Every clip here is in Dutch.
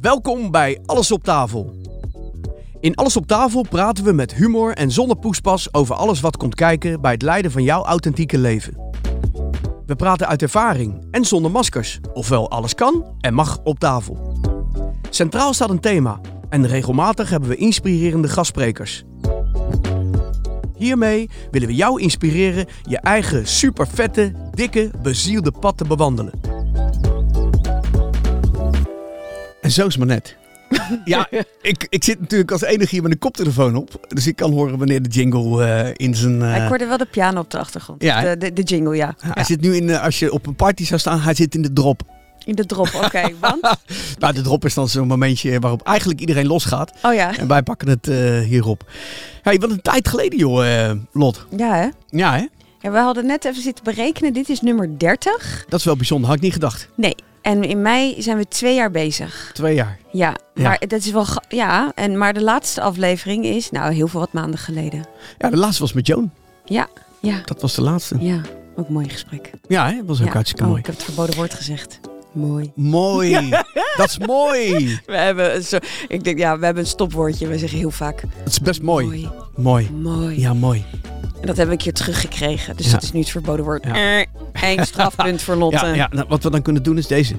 Welkom bij Alles op tafel. In Alles op tafel praten we met humor en zonder poespas over alles wat komt kijken bij het leiden van jouw authentieke leven. We praten uit ervaring en zonder maskers, ofwel alles kan en mag op tafel. Centraal staat een thema en regelmatig hebben we inspirerende gastsprekers. Hiermee willen we jou inspireren je eigen supervette, dikke, bezielde pad te bewandelen. En zo is maar net. ja, ik, ik zit natuurlijk als enige hier met een koptelefoon op. Dus ik kan horen wanneer de jingle eh, in zijn... eh, Ik hoorde wel de piano op de achtergrond. Ja, de, de, de jingle, ja. Hij zit nu in, eh, als je op een party zou staan, hij zit in de drop. In de drop, oké. want? Nou, de drop is dan zo'n momentje waarop eigenlijk iedereen losgaat. Oh ja. En wij pakken het hierop. Hey, wat een tijd geleden joh, Lot. Ja, hè? Ja hè? Ja, we hadden net even zitten berekenen. Dit is nummer 30. Dat is wel bijzonder, had ik niet gedacht. Nee. En in mei zijn we twee jaar bezig. Twee jaar. Ja, Ja. maar dat is wel... Ja, en, maar de laatste aflevering is... Nou, heel veel wat maanden geleden. Ja, de laatste was met Joan. Ja, ja, Dat was de laatste. ja. Ook een mooi gesprek. Ja hè, was ook ja. hartstikke oh, mooi. ik heb het verboden woord gezegd. Mooi. Mooi. Dat is mooi. We hebben, zo, ik denk, ja, we hebben een stopwoordje. We zeggen heel vaak Dat is best mooi. mooi. Mooi. mooi. Ja, mooi. En dat hebben we een keer teruggekregen. Dus Ja. dat is nu het verboden woord. Ja. Eén strafpunt voor Lotte. Ja, ja nou, wat we dan kunnen doen is deze.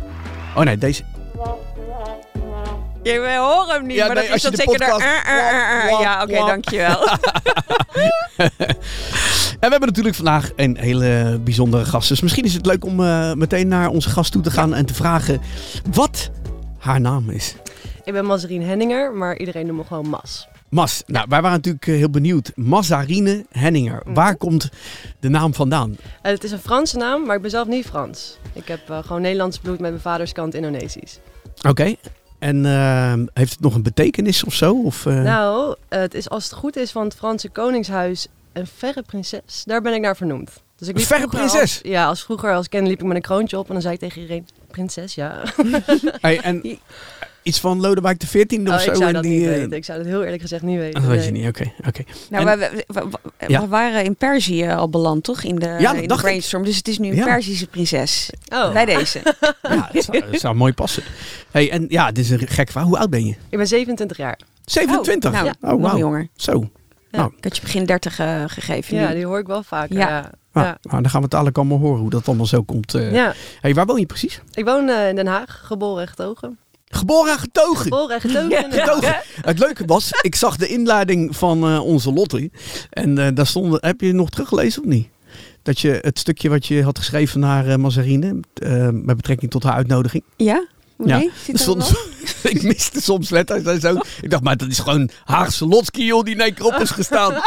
Oh nee, deze. Wij horen hem niet, Ja, maar nee, dat is je dat zeker podcast- daar. eh, eh, eh, eh. Ja, oké, dankjewel. En we hebben natuurlijk vandaag een hele bijzondere gast. Dus misschien is het leuk om eh, meteen naar onze gast toe te gaan en te vragen wat haar naam is. Ik ben Mazarine Henninger, maar iedereen noemt me gewoon Mas. Mas. Nou, wij waren natuurlijk eh, heel benieuwd. Mazarine Henninger. Mhm. Waar komt de naam vandaan? Eh, het is een Franse naam, maar ik ben zelf niet Frans. Ik heb gewoon Nederlands bloed met mijn vaders kant Indonesisch. Oké. En eh, heeft het nog een betekenis of zo? Of, Nou, het is als het goed is van het Franse koningshuis een verre prinses. Daar ben ik naar vernoemd. Dus ik Een liep verre prinses? Als, ja, als vroeger als kind liep ik met een kroontje op en dan zei ik tegen iedereen, prinses, ja. hey, en iets van Lodewijk de 14e of Oh, zo? ik zou en dat die, niet eh, weten. Ik zou dat heel eerlijk gezegd niet weten. Oh, dat weet je nee. niet. Oké, oké. nou, En- we, we, we- we- Ja. we waren in Perzië al beland, toch? In de, Ja, in de ik. brainstorm. Dus het is nu een Ja. Perzische prinses. Oh, Bij deze. Ja, dat zou, dat zou mooi passen. Hey, en ja, dit is een gek verhaal. Hoe oud ben je? ik ben 27 jaar. 27? Oh, nou, oh, nog wauw. jonger. Zo. Nou, Ik had je begin 30 eh, gegeven. Ja, nu. die hoor ik wel vaker. Ja. Ja. nou, Ja. nou, dan gaan we het dadelijk allemaal horen hoe dat allemaal zo komt. eh. ja. Hey, waar woon je precies? Ik woon eh, in Den Haag, geboren en getogen. Geboren en getogen. Geboren en getogen. Ja. Het leuke was, ik zag de inleiding van eh, onze Lottie. En eh, daar stond, heb je nog teruggelezen of niet? Dat je het stukje wat je had geschreven naar eh Mazarine, eh, met betrekking tot haar uitnodiging. Ja? Ja. Nee? Zit wel? stond, ik miste soms letters en zo. Ik dacht, maar dat is gewoon Haagse Lotski joh, die in op is gestaan.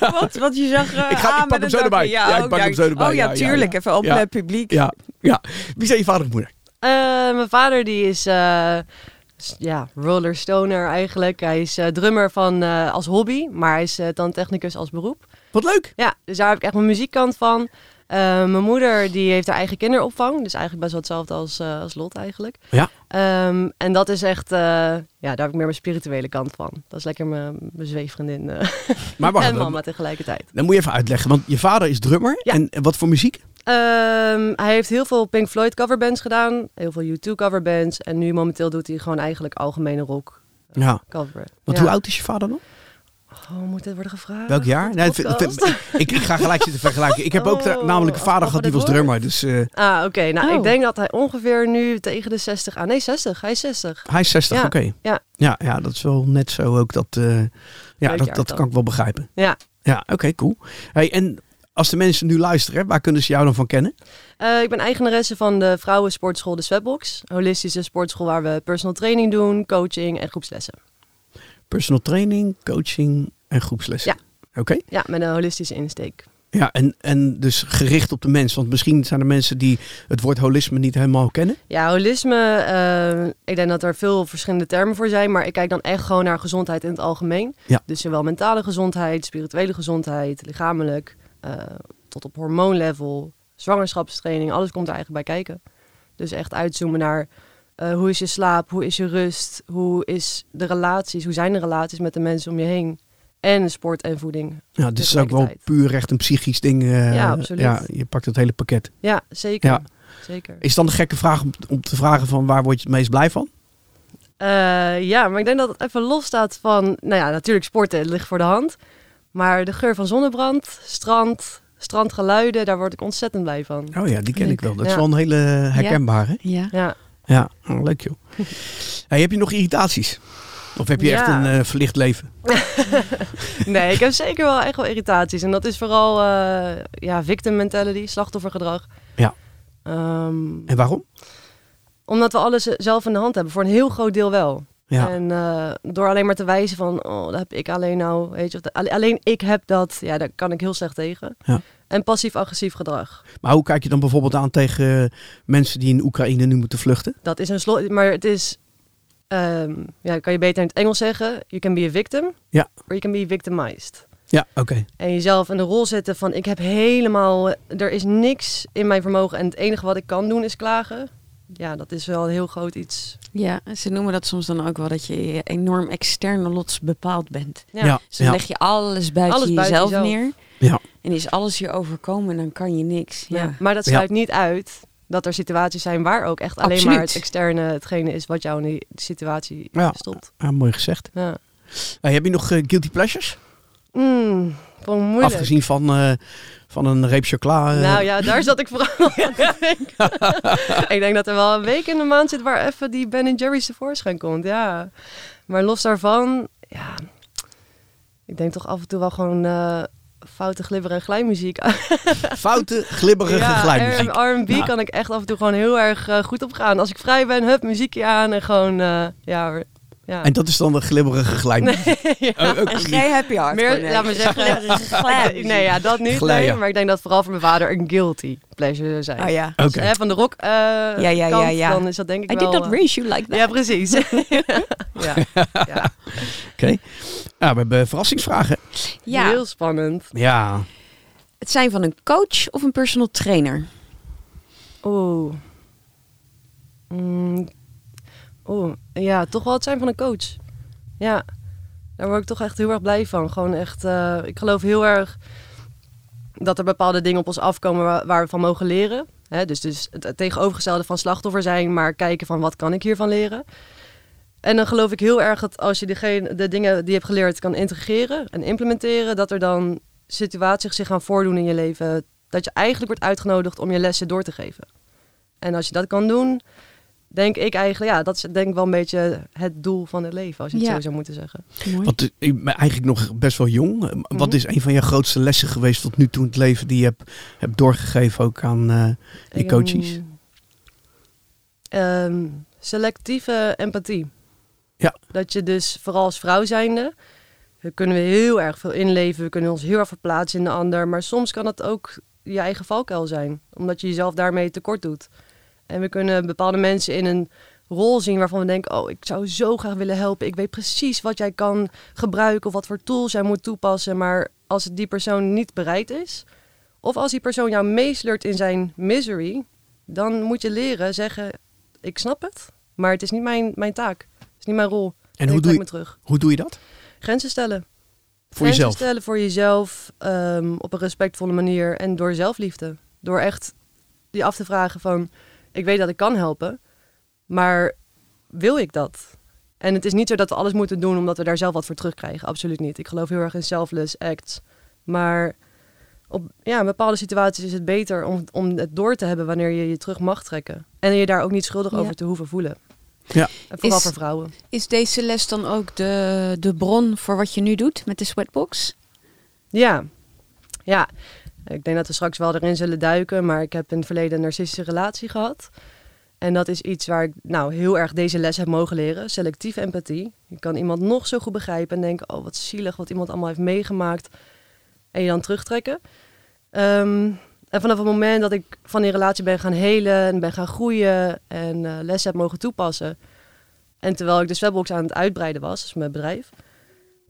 Wat? Want je zag Ik ga- ik pak hem zo erbij. Ja, ik oh, pak hem ja. zo erbij. Oh ja, Ja, ja, tuurlijk. ja. Even open Ja. het publiek. Ja, ja. Wie zijn je vader en moeder? Eh, mijn vader die is s- ja, roller stoner eigenlijk. Hij is eh, drummer van, als hobby, maar hij is uh, technicus als beroep. Wat leuk. Ja, dus daar heb ik echt mijn muziekkant van. Eh, mijn moeder die heeft haar eigen kinderopvang. Dus eigenlijk best wel hetzelfde als, eh, als Lot eigenlijk. Ja. Ehm, en dat is echt, eh, ja, daar heb ik meer mijn spirituele kant van. Dat is lekker mijn, mijn zweefvriendin Maar wacht, en mama tegelijkertijd. dan moet je even uitleggen. Want je vader is drummer. Ja. En wat voor muziek? Ehm, hij heeft heel veel Pink Floyd coverbands gedaan. Heel veel U2 coverbands. En nu momenteel doet hij gewoon eigenlijk algemene rock Ja. coveren. Want Ja. hoe oud is je vader dan? Oh, moet dit worden gevraagd? Welk jaar? Nee, ik, ik ga gelijk zitten vergelijken. Ik heb ook de- Oh, namelijk een vader oh, gehad die was drummer. Dus eh, Ah, oké. Nou, Oh. ik denk dat hij ongeveer nu tegen de 60... Ah, nee, 60. Hij is 60. hij is 60, Ja, oké. ja. ja. Ja, dat is wel net zo ook. Dat, eh, ja, dat, dat kan ik wel begrijpen. Ja. Ja, oké, cool. Hey, en als de mensen nu luisteren, waar kunnen ze jou dan van kennen? Eh, ik ben eigenaresse van de vrouwensportschool De Sweatbox. Holistische sportschool waar we personal training doen, coaching en groepslessen. Personal training, coaching en groepslessen. Oké. Ja, met een holistische insteek. Ja, en, en dus gericht op de mens. Want misschien zijn er mensen die het woord holisme niet helemaal kennen. Ja, holisme, eh, ik denk dat er veel verschillende termen voor zijn, maar ik kijk dan echt gewoon naar gezondheid in het algemeen. Ja. Dus zowel mentale gezondheid, spirituele gezondheid, lichamelijk, eh, tot op hormoonlevel, zwangerschapstraining, alles komt er eigenlijk bij kijken. Dus echt uitzoomen naar eh, hoe is je slaap, hoe is je rust, hoe is de relaties, hoe zijn de relaties met de mensen om je heen. En sport en voeding. Ja, dit is ook wel puur echt een psychisch ding. eh, Ja, absoluut. Ja, je pakt het hele pakket. Ja, zeker. Ja. zeker. Is dan de gekke vraag om, om te vragen van waar word je het meest blij van? Eh, ja, maar ik denk dat het even los staat van, nou ja, natuurlijk sporten, het ligt voor de hand. Maar de geur van zonnebrand, strand, strandgeluiden, daar word ik ontzettend blij van. Oh ja, die ken ik wel. Dat is wel een hele herkenbare. Ja. Ja, Ja, oh, leuk joh. hey, heb je nog irritaties? Of heb je echt een eh, verlicht leven? nee, ik heb zeker wel echt wel irritaties. En dat is vooral eh, ja, victim mentality, slachtoffergedrag. Ja. Ehm, En waarom? omdat we alles zelf in de hand hebben, voor een heel groot deel wel. Ja. En eh, door alleen maar te wijzen van, oh, dat heb ik alleen nou, weet je, of alle- alleen ik heb dat, ja, daar kan ik heel slecht tegen. Ja. En passief-agressief gedrag. Maar hoe kijk je dan bijvoorbeeld aan tegen eh, mensen die in Oekraïne nu moeten vluchten? Dat is een slot, maar het is, ehm, ja, kan je beter in het Engels zeggen, you can be a victim, Ja. or you can be victimized. Ja, oké. En jezelf in de rol zetten van, ik heb helemaal, er is niks in mijn vermogen en het enige wat ik kan doen is klagen. Ja, dat is wel een heel groot iets. ja, ze noemen dat soms dan ook wel dat je enorm externe lots bepaald bent. Ja, Ja, Dus dan ja. leg je alles buiten Alles buiten jezelf jezelf. neer. Ja. En is alles je overkomen, dan kan je niks. Ja. Ja. Maar dat Ja. sluit niet uit dat er situaties zijn waar ook echt alleen maar het externe hetgene is wat jou in die situatie Ja. stopt. Ah, mooi gezegd. Ja. Hey, heb je nog eh, guilty pleasures? Mm. Afgezien van, eh, van een reep chocola. eh, Nou ja, daar zat ik vooral Ik denk dat er wel een week in de maand zit waar even die Ben Jerry's tevoorschijn komt. Ja. Maar los daarvan, ja. Ik denk toch af en toe wel gewoon eh, foute glibberige glijmuziek. Foute, glibberige ja, glijmuziek. R&B kan ik echt af en toe gewoon heel erg eh, goed op gaan. Als ik vrij ben, hup, muziekje aan en gewoon, eh, ja hoor. Ja. En dat is dan de glibberige glijmuziek. ja. Oh, ook Een niet. gij happy heart. Meer, Corné. laat me zeggen. Nee, ja, dat niet. Nee, maar ik denk dat vooral voor mijn vader een guilty pleasure zou zijn. Oh ja. Oké. Hè, van de rock eh ja, ja, kant, ja. dan is dat denk ik I wel... did not eh, raise you like that. Ja, precies. ja. Ja. Oké. Nou, we hebben verrassingsvragen. Ja. heel spannend. Ja. Het zijn van een coach of een personal trainer. Oeh. Mm. Oeh, ja, toch wel het zijn van een coach. Ja, daar word ik toch echt heel erg blij van. Gewoon echt, eh, ik geloof heel erg dat er bepaalde dingen op ons afkomen waar, we van mogen leren. Dus, dus het, het tegenovergestelde van slachtoffer zijn, maar kijken van wat kan ik hiervan leren. En dan geloof ik heel erg dat als je degene, de dingen die je hebt geleerd kan integreren en implementeren, dat er dan situaties zich gaan voordoen in je leven. Dat je eigenlijk wordt uitgenodigd om je lessen door te geven. En als je dat kan doen, denk ik eigenlijk, ja, dat is denk ik wel een beetje het doel van het leven, als je het Ja. zo zou moeten zeggen. Mooi. Want eh, ik ben eigenlijk nog best wel jong. Eh, Wat Mhm. is een van je grootste lessen geweest tot nu toe in het leven die je hebt, hebt doorgegeven ook aan eh, je coaches? Ehm, ehm, selectieve empathie. Ja. Dat je dus vooral als vrouw zijnde, we kunnen we heel erg veel inleven, we kunnen ons heel erg verplaatsen in de ander, maar soms kan het ook je eigen valkuil zijn, omdat je jezelf daarmee tekort doet. En we kunnen bepaalde mensen in een rol zien waarvan we denken, oh, ik zou zo graag willen helpen. Ik weet precies wat jij kan gebruiken of wat voor tools jij moet toepassen, maar als die persoon niet bereid is, of als die persoon jou meesleurt in zijn misery, dan moet je leren zeggen, ik snap het, maar het is niet mijn, mijn taak. Het is niet mijn rol. En hoe doe, je, me terug. hoe doe je dat? Grenzen stellen. Voor Grenzen jezelf? stellen voor jezelf ehm, op een respectvolle manier en door zelfliefde. Door echt je af te vragen van, ik weet dat ik kan helpen, maar wil ik dat? En het is niet zo dat we alles moeten doen omdat we daar zelf wat voor terugkrijgen. Absoluut niet. Ik geloof heel erg in selfless acts. Maar op ja, in bepaalde situaties is het beter om, om het door te hebben wanneer je je terug mag trekken. En je daar ook niet schuldig Ja. over te hoeven voelen. Ja. En vooral Is- voor vrouwen. Is deze les dan ook de, de bron voor wat je nu doet met de sweatbox? Ja, ja. Ik denk dat we straks wel erin zullen duiken, maar ik heb in het verleden een narcistische relatie gehad. En dat is iets waar ik nou heel erg deze les heb mogen leren. Selectieve empathie. Je kan iemand nog zo goed begrijpen en denken, oh wat zielig wat iemand allemaal heeft meegemaakt. En je dan terugtrekken. Ehm, en vanaf het moment dat ik van die relatie ben gaan helen en ben gaan groeien en eh lessen heb mogen toepassen. En terwijl ik de Swebbox aan het uitbreiden was, dus mijn bedrijf,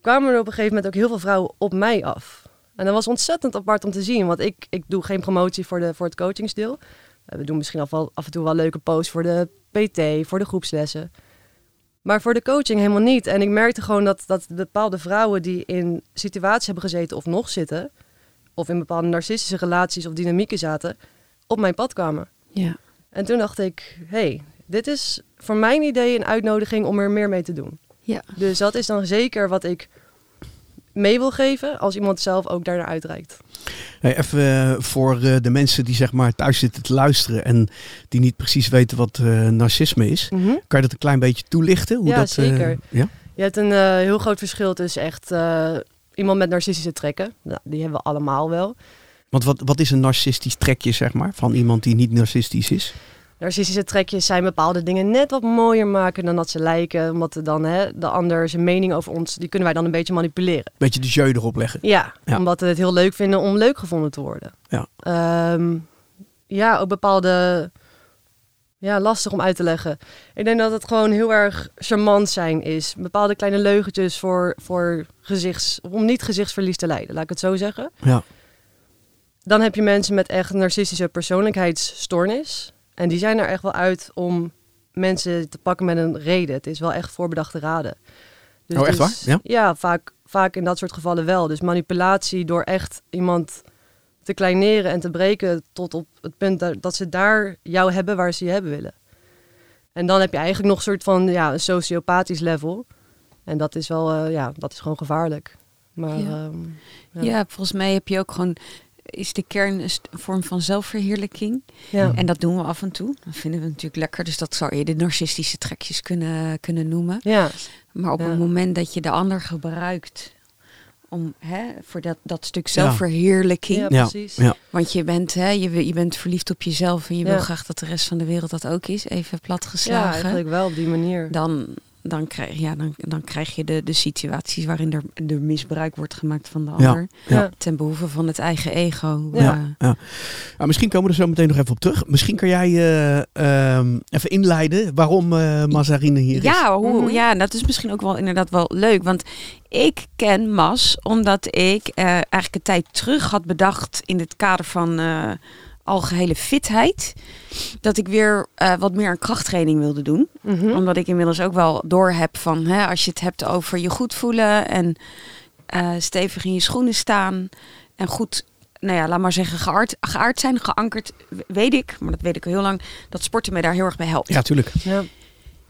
kwamen er op een gegeven moment ook heel veel vrouwen op mij af. En dat was ontzettend apart om te zien, want ik, ik doe geen promotie voor, de, voor het coachingsdeel. Eh, We doen misschien af, wel, af en toe wel leuke posts voor de PT, voor de groepslessen. Maar voor de coaching helemaal niet. En ik merkte gewoon dat, dat bepaalde vrouwen die in situaties hebben gezeten of nog zitten, of in bepaalde narcistische relaties of dynamieken zaten, op mijn pad kwamen. Ja. En toen dacht ik, hey, dit is voor mijn idee een uitnodiging om er meer mee te doen. Ja. Dus dat is dan zeker wat ik mee wil geven als iemand zelf ook daarnaar uitreikt. Hey, even eh, voor eh, de mensen die zeg maar thuis zitten te luisteren en die niet precies weten wat eh, narcisme is. Kan je dat een klein beetje toelichten? Hoe Ja, dat, zeker. ja? Je hebt een heel groot verschil tussen echt iemand met narcistische trekken. Nou, die hebben we allemaal wel. Want wat, wat is een narcistisch trekje zeg maar van iemand die niet narcistisch is? Narcistische trekjes zijn bepaalde dingen net wat mooier maken dan dat ze lijken. Omdat dan hè, de ander zijn mening over ons, die kunnen wij dan een beetje manipuleren. Beetje de jeu erop leggen. Ja, Ja. omdat we het heel leuk vinden om leuk gevonden te worden. Ja. Ehm, ja, ook bepaalde... Ja, lastig om uit te leggen. Ik denk dat het gewoon heel erg charmant zijn is. Bepaalde kleine leugentjes voor, voor gezichts... Om niet gezichtsverlies te lijden, laat ik het zo zeggen. Ja. Dan heb je mensen met echt narcistische persoonlijkheidsstoornis. En die zijn er echt wel uit om mensen te pakken met een reden. Het is wel echt voorbedachte raden. Dus Oh, echt het is- waar? Ja? vaak, vaak in dat soort gevallen wel. Dus manipulatie door echt iemand te kleineren en te breken tot op het punt dat, ze daar jou hebben waar ze je hebben willen. En dan heb je eigenlijk nog een soort van ja, een sociopathisch level. En dat is wel, eh, ja, dat is gewoon gevaarlijk. Maar Ja. ehm, Ja. Ja. volgens mij heb je ook gewoon, is de kern een vorm van zelfverheerlijking. ja. En dat doen we af en toe. Dat vinden we natuurlijk lekker. Dus dat zou je de narcistische trekjes kunnen, kunnen noemen. ja, Maar op Ja. het moment dat je de ander gebruikt om hè, voor dat, dat stuk Ja. zelfverheerlijking. ja, Ja, precies. ja. Want je bent, hè, je, je bent verliefd op jezelf en je wil Ja. graag dat de rest van de wereld dat ook is. Even Ja, platgeslagen. eigenlijk wel op die manier. dan, dan, krijg, ja, dan, dan krijg je de, de situaties waarin er, er misbruik wordt gemaakt van de Ja. ander. Ja. Ten behoeve van het eigen ego. Ja. Eh, Nou, misschien komen we er zo meteen nog even op terug. Misschien kan jij eh, ehm, even inleiden waarom eh Mazarine hier is. Ja, hoe, Mhm. ja, dat is misschien ook wel inderdaad wel leuk. Want ik ken Mas omdat ik eh, eigenlijk een tijd terug had bedacht in het kader van eh, algehele fitheid. Dat ik weer eh, wat meer aan krachttraining wilde doen. Mhm. Omdat ik inmiddels ook wel door heb van hè, als je het hebt over je goed voelen en eh, stevig in je schoenen staan en goed, nou ja, laat maar zeggen, geaard, geaard zijn, geankerd, weet ik, maar dat weet ik al heel lang, dat sporten me daar heel erg bij helpt. Ja, tuurlijk. Ja.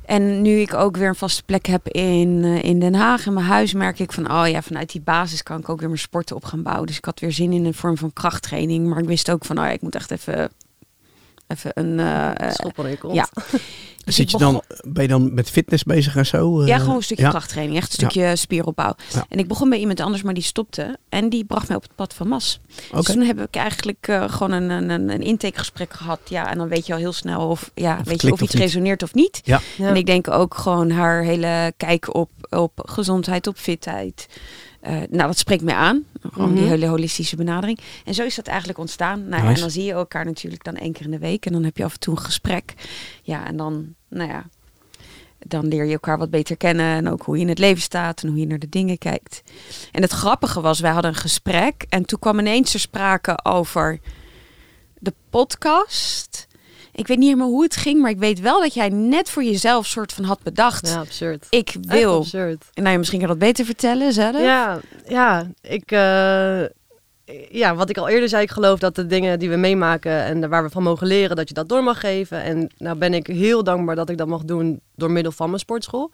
En nu ik ook weer een vaste plek heb in, eh, in Den Haag, in mijn huis, merk ik van, oh ja, vanuit die basis kan ik ook weer mijn sporten op gaan bouwen. Dus ik had weer zin in een vorm van krachttraining, maar ik wist ook van, oh ja, ik moet echt even, even een... kont. ja. Dus Zit ik je dan, ben je dan met fitness bezig en zo? eh? Ja, gewoon een stukje ja? krachttraining. Echt een stukje spieropbouw. Ja. En ik begon bij iemand anders, maar die stopte. En die bracht mij op het pad van Mas. Oké. Dus toen heb ik eigenlijk eh, gewoon een, een, een, intakegesprek gehad. Ja, en dan weet je al heel snel of, ja, weet je, of of iets niet. resoneert of niet. Ja. Ja. En ik denk ook gewoon haar hele kijk op, op gezondheid, op fitheid. Eh, nou, dat spreekt mij aan. Gewoon die Mhm. hele holistische benadering. En zo is dat eigenlijk ontstaan. Nou, Nice. En dan zie je elkaar natuurlijk dan één keer in de week. En dan heb je af en toe een gesprek. Ja, en dan, nou ja, dan leer je elkaar wat beter kennen. En ook hoe je in het leven staat en hoe je naar de dingen kijkt. En het grappige was, wij hadden een gesprek. En toen kwam ineens er sprake over de podcast. Ik weet niet helemaal hoe het ging, maar ik weet wel dat jij net voor jezelf soort van had bedacht. Ja, absurd. Ik wil. absurd. Nou, ja, misschien kan je dat beter vertellen zelf. Ja, ja, ik, eh, ja, wat ik al eerder zei, ik geloof dat de dingen die we meemaken en waar we van mogen leren, dat je dat door mag geven. En nou ben ik heel dankbaar dat ik dat mag doen door middel van mijn sportschool.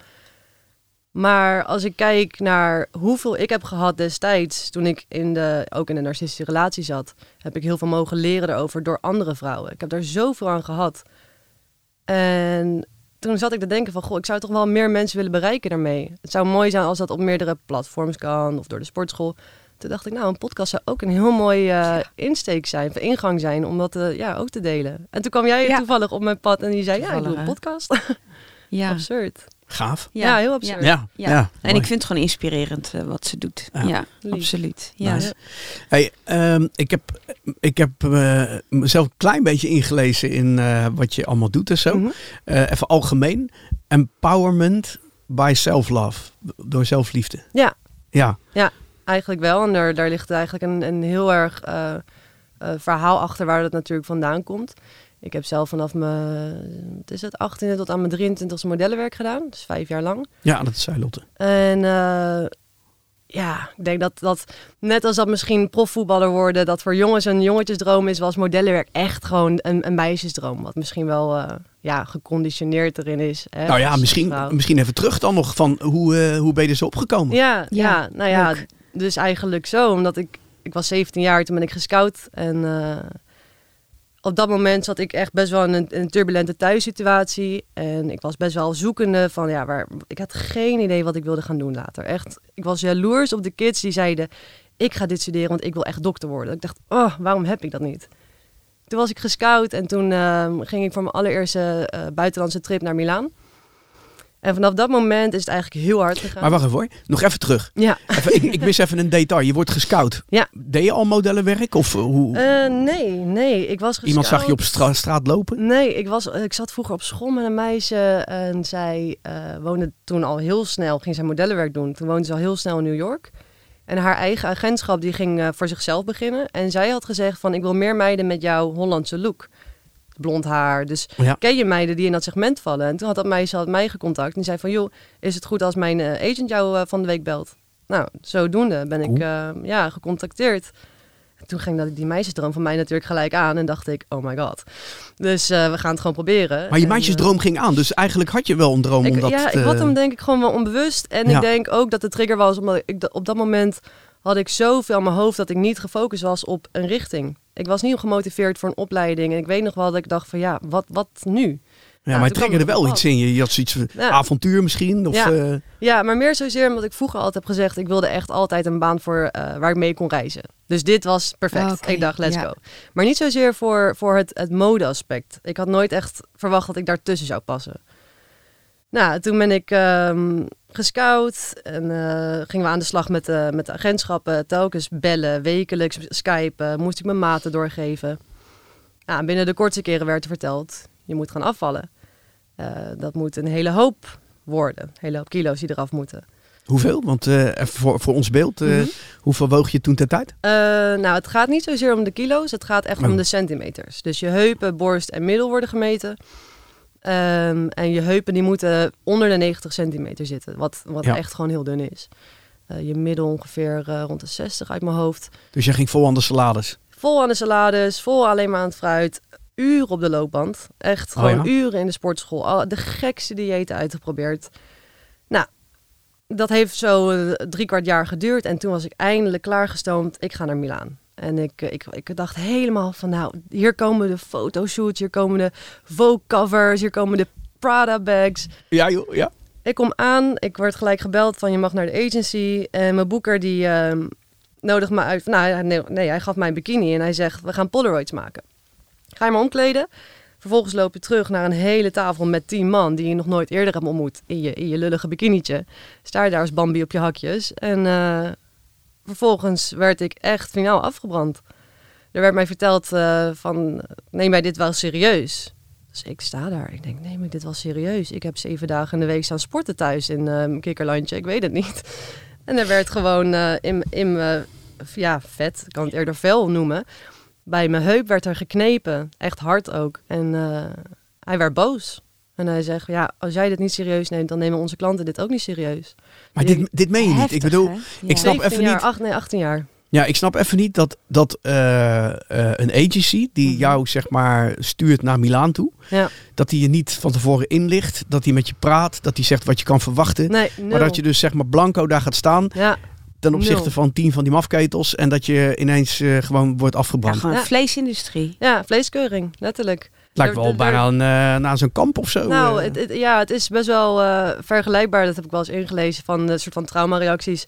Maar als ik kijk naar hoeveel ik heb gehad destijds, toen ik in de, ook in een narcistische relatie zat, heb ik heel veel mogen leren daarover door andere vrouwen. Ik heb daar zoveel aan gehad. En toen zat ik te denken van, goh, ik zou toch wel meer mensen willen bereiken daarmee. Het zou mooi zijn als dat op meerdere platforms kan of door de sportschool. Toen dacht ik, nou, een podcast zou ook een heel mooi eh, insteek zijn, of ingang zijn, om dat eh, ja, ook te delen. En toen kwam jij Ja. toevallig op mijn pad en die zei, ja, ik doe een hè? podcast. ja. Absurd. Gaaf. Ja, heel absurd. Ja, ja. Ja. En ik vind het gewoon inspirerend eh, wat ze doet. Ja. Ja, absoluut. Ja. Nice. Hey, ehm, ik heb, ik heb eh, mezelf een klein beetje ingelezen in eh, wat je allemaal doet en zo. Mhm. Eh, even algemeen. Empowerment by self-love. Door zelfliefde. Ja. Ja. Eigenlijk wel. En daar, daar ligt eigenlijk een, een heel erg eh, eh, verhaal achter waar dat natuurlijk vandaan komt. Ik heb zelf vanaf mijn, wat is het, 18e tot aan mijn 23e modellenwerk gedaan. Dus vijf jaar lang. Ja, dat zei Lotte. En eh, ja, ik denk dat, dat net als dat misschien profvoetballer worden, dat voor jongens een jongetjesdroom is, was modellenwerk echt gewoon een, een meisjesdroom. Wat misschien wel eh, ja, geconditioneerd erin is. Hè, Nou ja, misschien, misschien even terug dan nog van hoe, eh, hoe ben je er zo opgekomen? Ja, ja, Ja, nou ja, leuk. dus eigenlijk zo. Omdat ik, ik was 17 jaar, toen ben ik gescout. En eh, op dat moment zat ik echt best wel in een, turbulente thuissituatie. En ik was best wel zoekende van, ja, waar, ik had geen idee wat ik wilde gaan doen later. Echt, ik was jaloers op de kids die zeiden, ik ga dit studeren, want ik wil echt dokter worden. Ik dacht, oh, waarom heb ik dat niet? Toen was ik gescout en toen eh, ging ik voor mijn allereerste eh, buitenlandse trip naar Milaan. En vanaf dat moment is het eigenlijk heel hard gegaan. Maar wacht even hoor, nog even terug. ja. Even, ik, ik mis even een detail. Je wordt gescout. Ja. Deed je al modellenwerk? Of eh, hoe? Eh, nee, nee. Ik was Iemand zag je op gescout. stra- straat lopen? Nee, ik, was, ik zat vroeger op school met een meisje en zij eh, woonde toen al heel snel, ging zij modellenwerk doen. Toen woonde ze al heel snel in New York. En haar eigen agentschap die ging eh, voor zichzelf beginnen. En zij had gezegd van ik wil meer meiden met jouw Hollandse look. Blond haar. Dus Ja. ken je meiden die in dat segment vallen? En toen had dat meisje had mij gecontact. En die zei van joh, is het goed als mijn eh, agent jou eh, van de week belt? Nou, zodoende ben ik eh, ja, gecontacteerd. En toen ging dat, die meisjesdroom van mij natuurlijk gelijk aan. En dacht ik, oh my god. Dus we gaan het gewoon proberen. Maar je En, meisjesdroom ging aan. Dus eigenlijk had je wel een droom ik, om dat ja, te... ik had hem denk ik gewoon wel onbewust. En Ja. ik denk ook dat de trigger was, omdat ik op dat moment had ik zoveel aan mijn hoofd dat ik niet gefocust was op een richting. Ik was niet gemotiveerd voor een opleiding. En ik weet nog wel dat ik dacht van ja, wat, wat nu? Ja, maar het triggerde op wel iets in je. Je had zoiets van Ja. avontuur misschien? Of, Ja. eh, Ja, maar meer zozeer omdat ik vroeger altijd heb gezegd... ik wilde echt altijd een baan voor eh, waar ik mee kon reizen. Dus dit was perfect. Oké, Ik dacht, let's ja. go. Maar niet zozeer voor, voor het, het modeaspect. Ik had nooit echt verwacht dat ik daartussen zou passen. Nou, toen ben ik ehm, gescout en eh, gingen we aan de slag met, de met de agentschappen. Telkens bellen, wekelijks skypen, moest ik mijn maten doorgeven. Nou, binnen de kortste keren werd er verteld, je moet gaan afvallen. Eh, dat moet een hele hoop worden, een hele hoop kilo's die eraf moeten. hoeveel? Want eh, voor, voor ons beeld, eh, Mhm. hoeveel woog je toen ter tijd? Eh, nou, het gaat niet zozeer om de kilo's, het gaat echt Oh. om de centimeters. Dus je heupen, borst en middel worden gemeten. Ehm, en je heupen die moeten onder de 90 centimeter zitten, wat, wat Ja. echt gewoon heel dun is. Eh, je middel ongeveer eh, rond de 60 uit mijn hoofd. Dus jij ging vol aan de salades. Vol aan de salades, vol alleen maar aan het fruit. Uren op de loopband. Echt Oh gewoon ja? uren in de sportschool. Al de gekste diëten uitgeprobeerd. Nou, dat heeft zo eh, drie kwart jaar geduurd. En toen was ik eindelijk klaargestoomd. Ik ga naar Milaan. En ik, eh, ik, ik dacht helemaal van, nou, hier komen de fotoshoots, hier komen de Vogue covers, hier komen de Prada bags. Ja joh, ja. Ik kom aan, ik word gelijk gebeld van je mag naar de agency. En mijn boeker die ehm nodigt me uit. Nou, nee, nee, hij gaf mij een bikini en hij zegt, we gaan Polaroids maken. Ga je maar omkleden. Vervolgens loop je terug naar een hele tafel met tien man die je nog nooit eerder hebt ontmoet. In je, in je lullige bikinietje. Sta je daar als Bambi op je hakjes. En eh, vervolgens werd ik echt finaal afgebrand. Er werd mij verteld eh, van, neem mij dit wel serieus. Dus ik sta daar. Ik denk, nee, maar dit was serieus. Ik heb zeven dagen in de week staan sporten thuis in eh, mijn kikkerlandje. Ik weet het niet. En er werd gewoon eh, in, in mijn ja, vet, ik kan het eerder vel noemen. Bij mijn heup werd er geknepen. Echt hard ook. En hij werd boos. En hij zegt, ja, als jij dit niet serieus neemt, dan nemen onze klanten dit ook niet serieus. Maar dit, dit meen je niet. Ik bedoel, ik snap 17 even jaar, niet- Acht, nee, 18 jaar. ja, ik snap even niet dat, dat eh, eh, een agency die Mhm. jou zeg maar stuurt naar Milaan toe, Ja. dat die je niet van tevoren inlicht, dat die met je praat, dat die zegt wat je kan verwachten. Nee. Maar dat je dus zeg maar blanco daar gaat staan Ja, ten opzichte Nul. van tien van die mafketels en dat je ineens eh, gewoon wordt Ja, afgebrand. gewoon Ja. vleesindustrie. ja, vleeskeuring, letterlijk. Lijkt wel bijna een, eh, naar zo'n kamp of zo. Nou, eh. het, het- ja, het is best wel eh, vergelijkbaar. Dat heb ik wel eens ingelezen van een soort van traumareacties.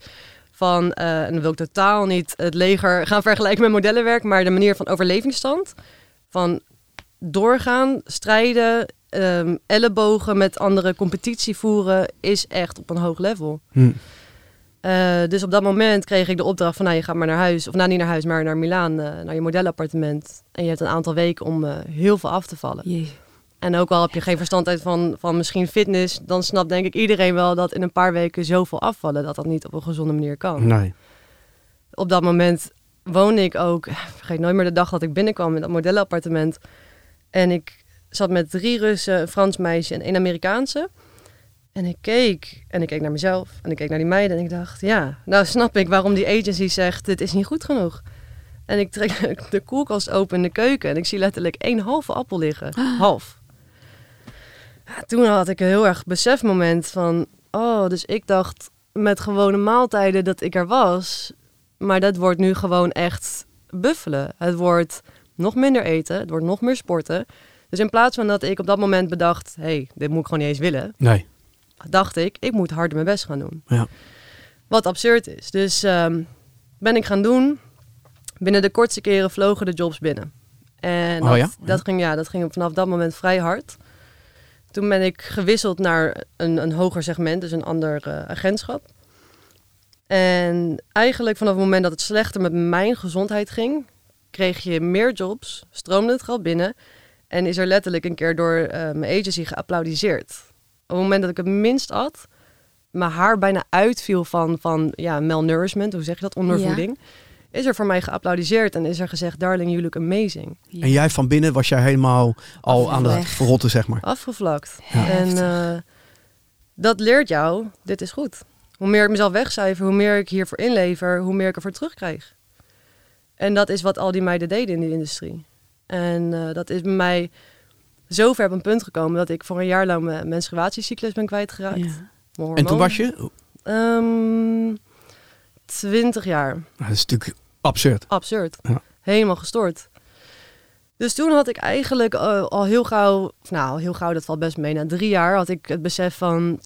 Van, eh, en dan wil ik totaal niet het leger gaan vergelijken met modellenwerk, maar de manier van overlevingsstand. Van doorgaan, strijden, ehm, ellebogen met andere competitie voeren, is echt op een hoog level. Hm. Eh, dus op dat moment kreeg ik de opdracht van, nou, je gaat maar naar huis. Of nou, niet naar huis, maar naar Milaan, eh, naar je modellenappartement. En je hebt een aantal weken om eh, heel veel af te vallen. Jee. En ook al heb je geen verstand uit van, van misschien fitness, dan snapt denk ik iedereen wel dat in een paar weken zoveel afvallen, dat dat niet op een gezonde manier kan. Nee. Op dat moment woonde ik ook, vergeet nooit meer de dag dat ik binnenkwam in dat modellenappartement. En ik zat met drie Russen, een Frans meisje en één Amerikaanse. En ik keek en ik keek naar mezelf en ik keek naar die meiden en ik dacht, ja, nou snap ik waarom die agency zegt, dit is niet goed genoeg. En ik trek de koelkast open in de keuken en ik zie letterlijk één halve appel liggen. Half. Ja, toen had ik een heel erg besefmoment van, oh, dus ik dacht met gewone maaltijden dat ik er was. Maar dat wordt nu gewoon echt buffelen. Het wordt nog minder eten, het wordt nog meer sporten. Dus in plaats van dat ik op dat moment bedacht, hé, hey, dit moet ik gewoon niet eens willen, Nee. Dacht ik, ik moet harder mijn best gaan doen. Ja. Wat absurd is. Dus ehm, ben ik gaan doen. Binnen de kortste keren vlogen de jobs binnen. En Oh dat, ja? dat, ging, ja, dat ging vanaf dat moment vrij hard. Toen ben ik gewisseld naar een, een hoger segment, dus een ander eh, agentschap. En eigenlijk vanaf het moment dat het slechter met mijn gezondheid ging, kreeg je meer jobs, stroomde het geld binnen en is er letterlijk een keer door eh, mijn agency geapplaudiseerd. Op het moment dat ik het minst at, mijn haar bijna uitviel van, van ja, malnourishment, hoe zeg je dat, ondervoeding, is er voor mij geapplaudiseerd en is er gezegd, darling, you look amazing. En jij van binnen was jij helemaal al aan het verrotten, zeg maar. Afgevlakt. Ja. En eh, dat leert jou, dit is goed. Hoe meer ik mezelf wegcijfer, hoe meer ik hiervoor inlever, hoe meer ik ervoor terugkrijg. En dat is wat al die meiden deden in die industrie. En eh, dat is bij mij zo ver op een punt gekomen dat ik voor een jaar lang mijn menstruatiecyclus ben kwijtgeraakt. Ja. En toen was je... Ehm, 20 jaar. Nou, dat is natuurlijk absurd. Absurd. Ja. Helemaal gestoord. Dus toen had ik eigenlijk eh, al heel gauw, of nou heel gauw, dat valt best mee. Na drie jaar had ik het besef van,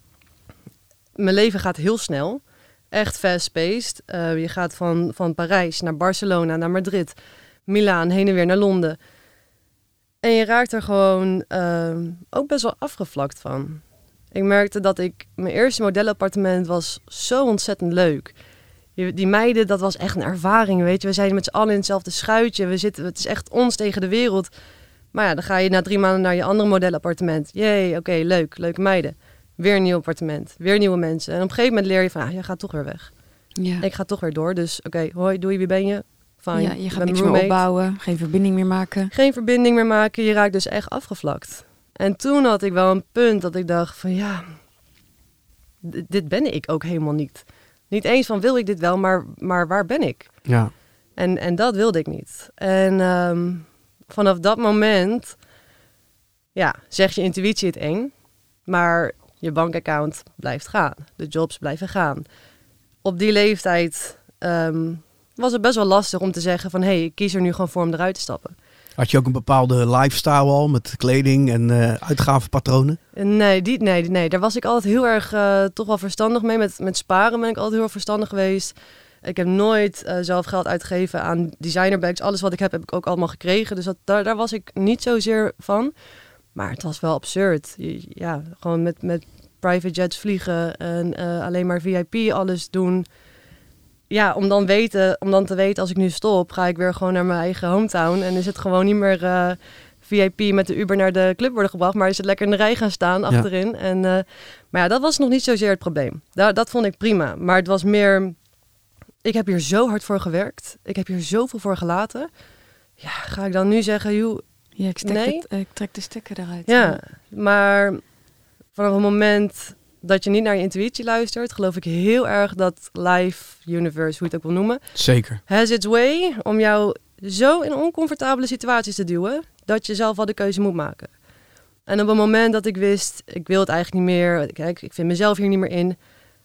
mijn leven gaat heel snel. Echt fast-paced. Eh, je gaat van, van Parijs naar Barcelona, naar Madrid, Milaan, heen en weer naar Londen. En je raakt er gewoon eh, ook best wel afgevlakt van. Ik merkte dat ik, mijn eerste modellenappartement was zo ontzettend leuk. Die meiden, dat was echt een ervaring, weet je. We zijn met z'n allen in hetzelfde schuitje. We zitten, het is echt ons tegen de wereld. Maar ja, dan ga je na drie maanden naar je andere modelappartement. Jee, oké, leuk, leuke meiden. Weer een nieuw appartement, weer nieuwe mensen. En op een gegeven moment leer je van, ah, jij gaat toch weer weg. Ja. Ik ga toch weer door, dus oké, hoi, doei, wie ben je? Fine, ja, ik je gaat niks meer opbouwen, geen verbinding meer maken. Geen verbinding meer maken, je raakt dus echt afgevlakt. En toen had ik wel een punt dat ik dacht van, ja, dit ben ik ook helemaal niet. Niet eens van, wil ik dit wel, maar, maar waar ben ik? Ja. En, en dat wilde ik niet. En ehm, vanaf dat moment, ja, zegt je intuïtie het eng, maar je bankaccount blijft gaan. De jobs blijven gaan. Op die leeftijd ehm, was het best wel lastig om te zeggen van, hé, hey, ik kies er nu gewoon voor om eruit te stappen. Had je ook een bepaalde lifestyle al met kleding en eh uitgavenpatronen? Nee, die, nee, nee, daar was ik altijd heel erg eh, toch wel verstandig mee. Met, met sparen ben ik altijd heel erg verstandig geweest. Ik heb nooit eh, zelf geld uitgegeven aan designerbags. Alles wat ik heb, heb ik ook allemaal gekregen. Dus dat, daar, daar was ik niet zozeer van. Maar het was wel absurd. Ja, gewoon met, met private jets vliegen en alleen maar VIP alles doen. Ja, om dan, weten, om dan te weten als ik nu stop, ga ik weer gewoon naar mijn eigen hometown. En is het gewoon niet meer eh, VIP met de Uber naar de club worden gebracht, maar is het lekker in de rij gaan staan Ja. achterin. En, eh, maar ja, dat was nog niet zozeer het probleem. Daar, dat vond ik prima. Maar het was meer, ik heb hier zo hard voor gewerkt. Ik heb hier zoveel voor gelaten. Ja, ga ik dan nu zeggen, joh, Ja, ik, Nee. het, ik trek de stekker eruit. ja, maar vanaf het moment dat je niet naar je intuïtie luistert, geloof ik heel erg dat life, universe, hoe je het ook wil noemen, Zeker. has its way om jou zo in oncomfortabele situaties te duwen dat je zelf al de keuze moet maken. En op het moment dat ik wist, ik wil het eigenlijk niet meer, kijk, ik vind mezelf hier niet meer in,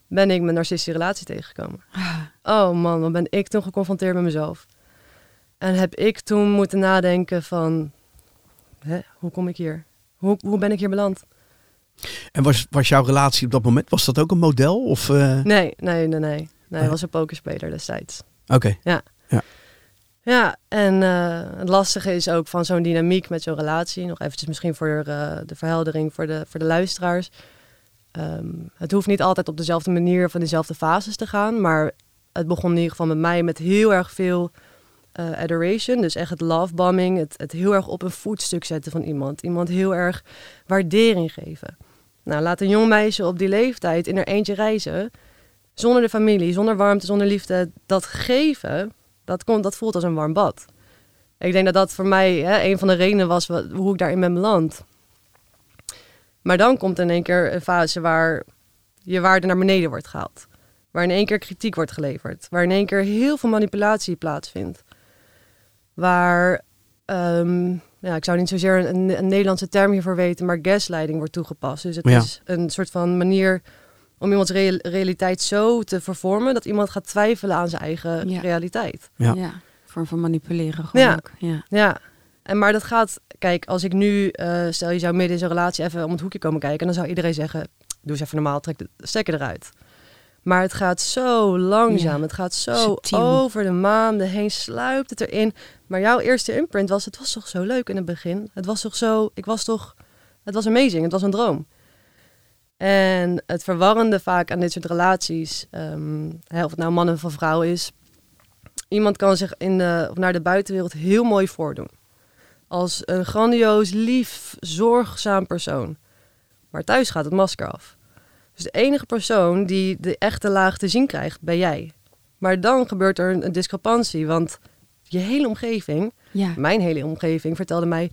ben ik mijn narcistische relatie tegengekomen. Ah, Oh man, wat ben ik toen geconfronteerd met mezelf. En heb ik toen moeten nadenken van, hè, hoe kom ik hier? Hoe, hoe ben ik hier beland? En was, was jouw relatie op dat moment, was dat ook een model? Of, eh, Nee, nee, nee, nee. Nee, hij was een pokerspeler destijds. Oké, Ja, en eh, het lastige is ook van zo'n dynamiek met zo'n relatie. Nog eventjes misschien voor eh, de verheldering voor de, voor de luisteraars. Ehm, het hoeft niet altijd op dezelfde manier in dezelfde fases te gaan. Maar het begon in ieder geval met mij met heel erg veel adoration. Dus echt het lovebombing. Het, het heel erg op een voetstuk zetten van iemand. Iemand heel erg waardering geven. Nou, laat een jong meisje op die leeftijd in haar eentje reizen. Zonder de familie, zonder warmte, zonder liefde. Dat geven, dat, komt, dat voelt als een warm bad. Ik denk dat dat voor mij hè, een van de redenen was hoe ik daarin ben beland. Maar dan komt in één keer een fase waar je waarde naar beneden wordt gehaald. Waar in één keer kritiek wordt geleverd. Waar in één keer heel veel manipulatie plaatsvindt. Waar, ehm, ja, ik zou niet zozeer een, een Nederlandse term hiervoor weten, maar gaslighting wordt toegepast. Dus het Ja. is een soort van manier om iemands real- realiteit zo te vervormen dat iemand gaat twijfelen aan zijn eigen Ja. realiteit. Ja. Ja. Vorm van manipuleren gewoon Ja. ook. Ja. Ja, en maar dat gaat, kijk, als ik nu, eh, stel je zou midden in zo'n relatie even om het hoekje komen kijken, dan zou iedereen zeggen, doe eens even normaal, trek de stekker eruit. Maar het gaat zo langzaam, Ja, het gaat zo subtiel. over de maanden heen, sluipt het erin. Maar jouw eerste imprint was, het was toch zo leuk in het begin. Het was toch zo, ik was toch, het was amazing, het was een droom. En het verwarrende vaak aan dit soort relaties, ehm, hè, of het nou man of vrouw is, iemand kan zich in de, of naar de buitenwereld heel mooi voordoen. Als een grandioos, lief, zorgzaam persoon. Maar thuis gaat het masker af. Dus de enige persoon die de echte laag te zien krijgt, ben jij. Maar dan gebeurt er een, een discrepantie, want je hele omgeving, Ja. mijn hele omgeving, vertelde mij...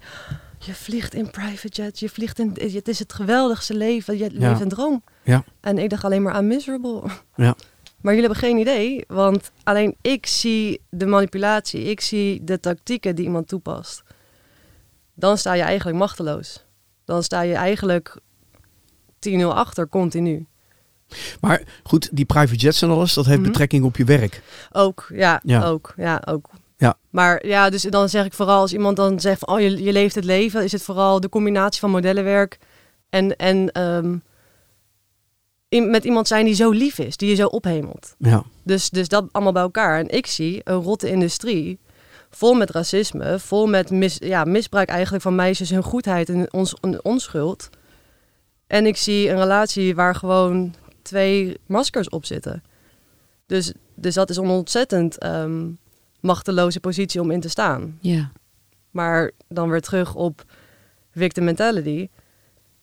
Je vliegt in private jet, je vliegt in... Het is het geweldigste leven, je leeft een droom. Ja. En ik dacht alleen maar aan miserable. Ja. Maar jullie hebben geen idee, want alleen ik zie de manipulatie, ik zie de tactieken die iemand toepast. Dan sta je eigenlijk machteloos. Dan sta je eigenlijk 10-0 achter, continu. Maar goed, die private jets en alles, dat heeft Mhm. betrekking op je werk. Ook, ja, Ja. ook, ja, ook. Ja. Maar ja, dus dan zeg ik vooral als iemand dan zegt van, oh, je, je leeft het leven, is het vooral de combinatie van modellenwerk en, en ehm, in- met iemand zijn die zo lief is, die je zo ophemelt. Ja. Dus, dus dat allemaal bij elkaar. En ik zie een rotte industrie vol met racisme, vol met mis, ja, misbruik eigenlijk van meisjes hun goedheid en ons, onschuld. En ik zie een relatie waar gewoon twee maskers op zitten. Dus, dus dat is een ontzettend ehm, machteloze positie om in te staan. ja. Maar dan weer terug op victim mentality.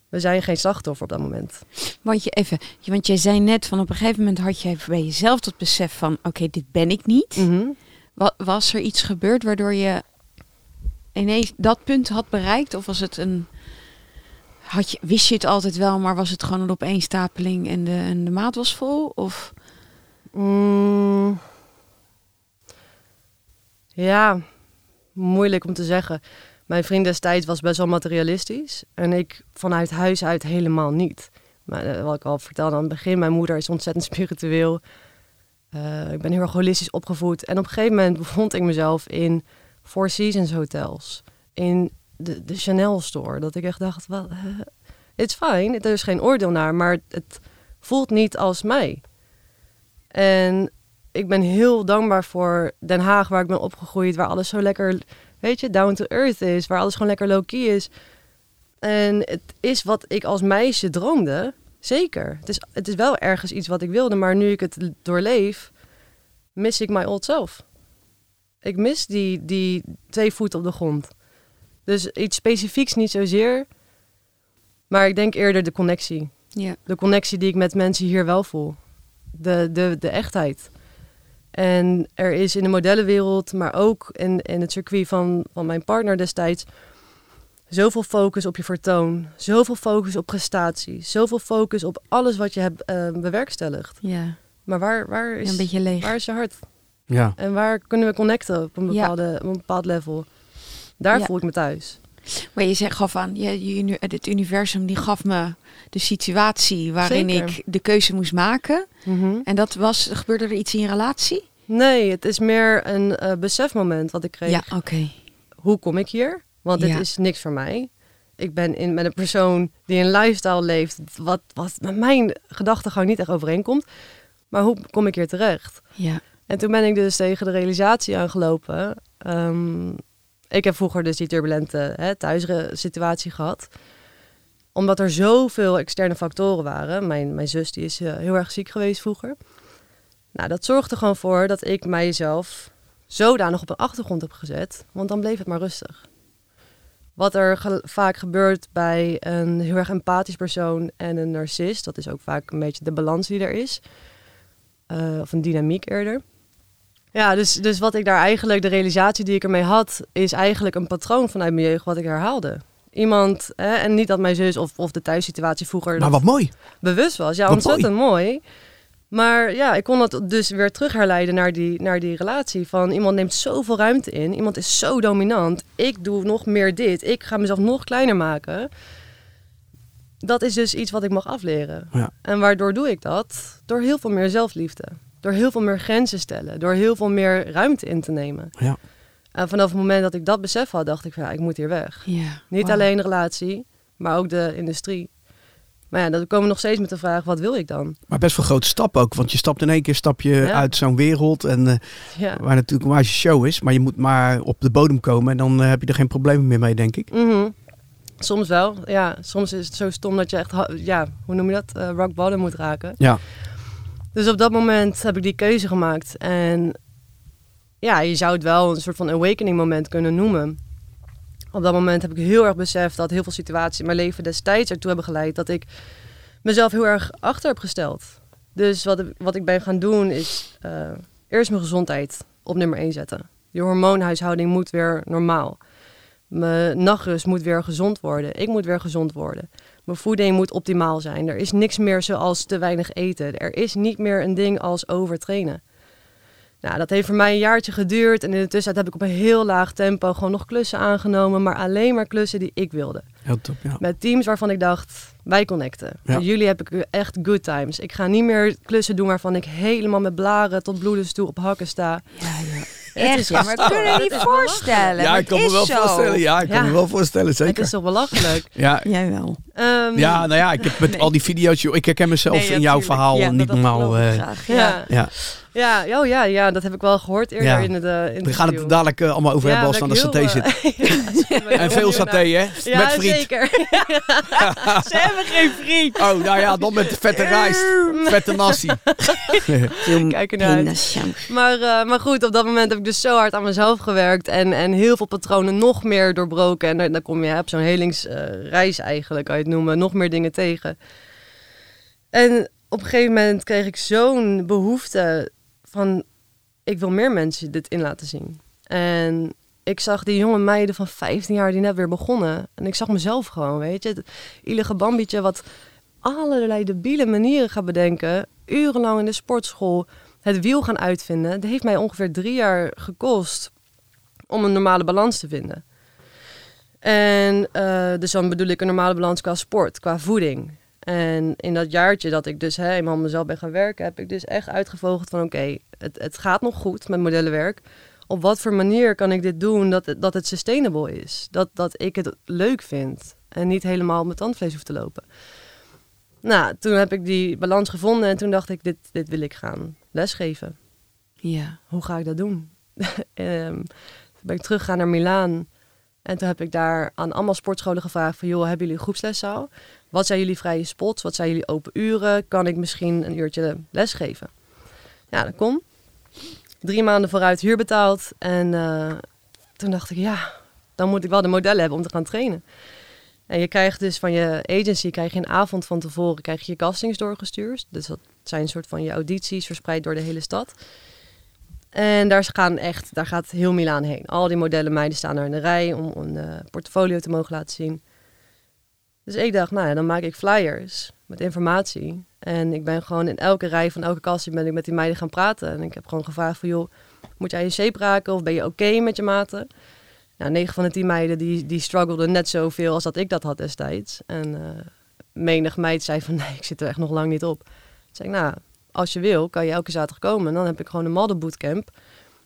We zijn geen slachtoffer op dat moment. Want, je even, want jij zei net van op een gegeven moment had jij bij jezelf tot besef van oké, dit ben ik niet. Mhm. Wa- was er iets gebeurd waardoor je ineens dat punt had bereikt? Of was het een. Had je, wist je het altijd wel, maar was het gewoon een opeenstapeling en de, en de maat was vol? Of Mm. Ja, moeilijk om te zeggen. Mijn vriend destijds was best wel materialistisch. En ik vanuit huis uit helemaal niet. Maar, eh, wat ik al vertelde aan het begin, mijn moeder is ontzettend spiritueel. Eh, ik ben heel erg holistisch opgevoed. En op een gegeven moment bevond ik mezelf in Four Seasons hotels. In de, de Chanel store. Dat ik echt dacht, wat, eh, it's fine. Er is geen oordeel naar, maar het voelt niet als mij. En ik ben heel dankbaar voor Den Haag, waar ik ben opgegroeid, waar alles zo lekker, weet je, down to earth is, waar alles gewoon lekker low-key is. En het is wat ik als meisje droomde, zeker. Het is, het is wel ergens iets wat ik wilde, maar nu ik het doorleef, mis ik my old self. Ik mis die, die twee voeten op de grond. Dus iets specifieks niet zozeer, maar ik denk eerder de connectie ja. de connectie die ik met mensen hier wel voel. De, de, de echtheid. En er is in de modellenwereld, maar ook in, in het circuit van, van mijn partner destijds, zoveel focus op je vertoon, zoveel focus op prestatie, zoveel focus op alles wat je hebt eh, bewerkstelligd. ja. Maar waar, waar, is, een beetje leeg. waar is je hart? Ja. En waar kunnen we connecten op een, Ja. bepaalde, op een bepaald level? Daar Ja. voel ik me thuis. Maar je zegt gaf aan, je, je, het universum die gaf me de situatie waarin Zeker. ik de keuze moest maken. En dat was, gebeurde er iets in je relatie? Nee, het is meer een eh, besefmoment wat ik kreeg. Ja, oké. hoe kom ik hier? Want dit Ja. is niks voor mij. Ik ben in, met een persoon die een lifestyle leeft, wat, wat met mijn gedachtegang niet echt overeenkomt. Maar hoe kom ik hier terecht? Ja. En toen ben ik dus tegen de realisatie aangelopen. Ehm, ik heb vroeger dus die turbulente hè, thuissituatie gehad. Omdat er zoveel externe factoren waren. Mijn, mijn zus die is eh, heel erg ziek geweest vroeger. Nou, dat zorgde gewoon voor dat ik mijzelf zodanig op een achtergrond heb gezet. Want dan bleef het maar rustig. Wat er vaak gebeurt bij een heel erg empathisch persoon en een narcist. Dat is ook vaak een beetje de balans die er is. Eh, of een dynamiek eerder. Ja, dus, dus wat ik daar eigenlijk, de realisatie die ik ermee had, is eigenlijk een patroon vanuit mijn jeugd wat ik herhaalde. Iemand, hè, en niet dat mijn zus of, of de thuissituatie vroeger Maar wat mooi. bewust was. Ja, Wat ontzettend mooi. Maar ja, ik kon dat dus weer terug herleiden naar die, naar die relatie. Van iemand neemt zoveel ruimte in. Iemand is zo dominant. Ik doe nog meer dit. Ik ga mezelf nog kleiner maken. Dat is dus iets wat ik mag afleren. Ja. En waardoor doe ik dat? Door heel veel meer zelfliefde. Door heel veel meer grenzen stellen. Door heel veel meer ruimte in te nemen. Ja. En vanaf het moment dat ik dat besef had, dacht ik van ja, ik moet hier weg. Ja. Niet alleen de relatie, maar ook de industrie. Maar ja, dan komen we nog steeds met de vraag, wat wil ik dan? Maar best wel grote stap ook. Want je stapt in één keer stap je Ja. uit zo'n wereld. En eh, Ja. waar natuurlijk een wijze show is. Maar je moet maar op de bodem komen. En dan eh, heb je er geen problemen meer mee, denk ik. Mhm. Soms wel, ja. Soms is het zo stom dat je echt, ja, hoe noem je dat? Eh, rock bottom moet raken. Ja. Dus op dat moment heb ik die keuze gemaakt. En ja, je zou het wel een soort van awakening moment kunnen noemen. Op dat moment heb ik heel erg beseft dat heel veel situaties in mijn leven destijds ertoe hebben geleid dat ik mezelf heel erg achter heb gesteld. Dus wat, wat ik ben gaan doen is eh, eerst mijn gezondheid op nummer 1 zetten. Je hormoonhuishouding moet weer normaal. Mijn nachtrust moet weer gezond worden. Ik moet weer gezond worden. Mijn voeding moet optimaal zijn. Er is niks meer zoals te weinig eten. Er is niet meer een ding als overtrainen. Nou, dat heeft voor mij een jaartje geduurd. En in de tussentijd heb ik op een heel laag tempo gewoon nog klussen aangenomen. Maar alleen maar klussen die ik wilde. Heel top, ja. Met teams waarvan ik dacht, wij connecten. Ja. Met jullie heb ik echt good times. Ik ga niet meer klussen doen waarvan ik helemaal met blaren tot bloedens toe op hakken sta. Ja, Echt, is ja, maar dat kun je Het niet voorstellen. Ja, ik kan het me wel zo. voorstellen. Ja, ik kan Ja. me wel voorstellen, Het zeker. is toch belachelijk? Ja, Jij wel. Ehm, ja, nou ja, ik heb met Nee. al die video's, joh, ik herken mezelf Nee, ja, in jouw tuurlijk. verhaal Ja, niet normaal. eh, graag, ja. Ja. Ja. Oh ja, ja, dat heb ik wel gehoord eerder Ja. in de in We interview. gaan het dadelijk eh, allemaal over Ja, hebben als het aan de saté zit. ja, ik En veel saté, hè? Ja, met friet. zeker. Ze hebben geen vriend. Oh, nou ja, dan met vette rijst. Vette nasi. Kijk ernaar uit. Maar, eh, maar goed, op dat moment heb ik dus zo hard aan mezelf gewerkt. En, en heel veel patronen nog meer doorbroken. En dan, dan kom je hè, op zo'n helingsreis eigenlijk, kan je het noemen. Nog meer dingen tegen. En op een gegeven moment kreeg ik zo'n behoefte van... Ik wil meer mensen dit in laten zien. En ik zag die jonge meiden van 15 jaar die net weer begonnen. En ik zag mezelf gewoon, weet je. Het ielige bambietje wat allerlei debiele manieren gaat bedenken. Urenlang in de sportschool het wiel gaan uitvinden. Het heeft mij ongeveer drie jaar gekost om een normale balans te vinden. En eh, dus dan bedoel ik een normale balans qua sport, qua voeding. En in dat jaartje dat ik dus hè, eenmaal mezelf ben gaan werken, heb ik dus echt uitgevogeld van oké, het, het gaat nog goed met modellenwerk. Op wat voor manier kan ik dit doen dat het, dat het sustainable is? Dat, dat ik het leuk vind en niet helemaal op mijn tandvlees hoef te lopen. Nou, toen heb ik die balans gevonden en toen dacht ik, dit, dit wil ik gaan lesgeven. Ja. Hoe ga ik dat doen? Ehm, toen ben ik teruggegaan naar Milaan. En toen heb ik daar aan allemaal sportscholen gevraagd van... joh, hebben jullie een groepsleszaal? Wat zijn jullie vrije spots? Wat zijn jullie open uren? Kan ik misschien een uurtje lesgeven? Ja, dat kon. Drie maanden vooruit huur betaald. En eh, toen dacht ik, ja, dan moet ik wel de modellen hebben om te gaan trainen. En je krijgt dus van je agency, krijg je een avond van tevoren, krijg je castings doorgestuurd. Dus dat zijn een soort van je audities verspreid door de hele stad. En daar, gaan echt, daar gaat heel Milaan heen. Al die modellen meiden staan daar in de rij om een eh, portfolio te mogen laten zien. Dus ik dacht, nou ja, dan maak ik flyers met informatie. En ik ben gewoon in elke rij van elke casting ben ik met die meiden gaan praten. En ik heb gewoon gevraagd van, joh, moet jij je shape raken of ben je oké met je maten? Nou, 9 van de 10 meiden die, die struggelden net zoveel als dat ik dat had destijds. En eh menig meid zei van, nee, ik zit er echt nog lang niet op. Toen zei ik, nou, als je wil, kan je elke zaterdag komen. En dan heb ik gewoon een model bootcamp.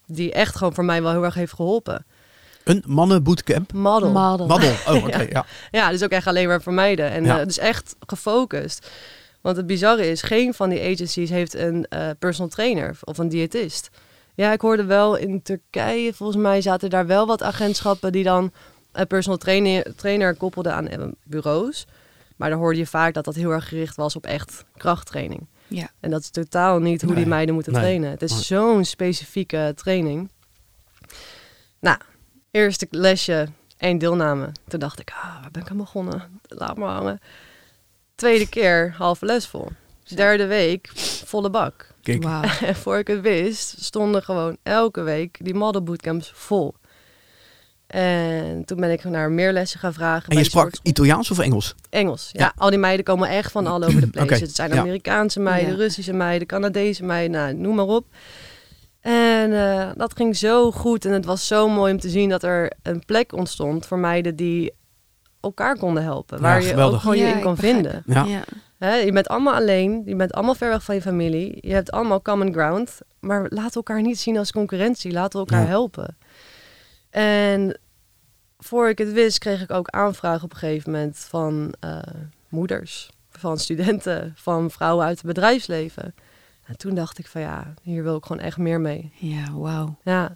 Die echt gewoon voor mij wel heel erg heeft geholpen. Een mannenbootcamp. Model. Maddel. Oh, oké. ja. Ja, dus ook echt alleen maar voor meiden. En Ja. eh, dus echt gefocust. Want het bizarre is, geen van die agencies heeft een eh, personal trainer of een diëtist. Ja, ik hoorde wel in Turkije, volgens mij zaten daar wel wat agentschappen die dan een personal trainer, trainer koppelden aan eh, bureaus. Maar dan hoorde je vaak dat dat heel erg gericht was op echt krachttraining. Ja. En dat is totaal niet hoe Nee, die meiden moeten nee, trainen. Het is nee. zo'n specifieke training. Nou, eerste lesje, één deelname. Toen dacht ik, ah, waar ben ik aan begonnen? Laat maar hangen. Tweede keer, halve les vol. Derde week, volle bak. Kijk. En voor ik het wist, stonden gewoon elke week die model bootcamps vol. En toen ben ik naar meer lessen gaan vragen. En je de sprak. Italiaans of Engels? Engels. Ja. Ja. al die meiden komen echt van all over the place. Het zijn. Amerikaanse meiden, Ja. Russische meiden, Canadese meiden, nou, noem maar op. En eh, dat ging zo goed en het was zo mooi om te zien dat er een plek ontstond voor meiden die elkaar konden helpen. Ja, Waar je geweldig. ook gewoon je Ja, in kan begrijp vinden. Ja. Ja. Hè, je bent allemaal alleen, je bent allemaal ver weg van je familie, je hebt allemaal common ground, maar laat elkaar niet zien als concurrentie, we elkaar Ja. helpen. En voor ik het wist, kreeg ik ook aanvragen op een gegeven moment van eh, moeders, van studenten, van vrouwen uit het bedrijfsleven. En toen dacht ik van ja, hier wil ik gewoon echt meer mee. Ja, wauw. Ja,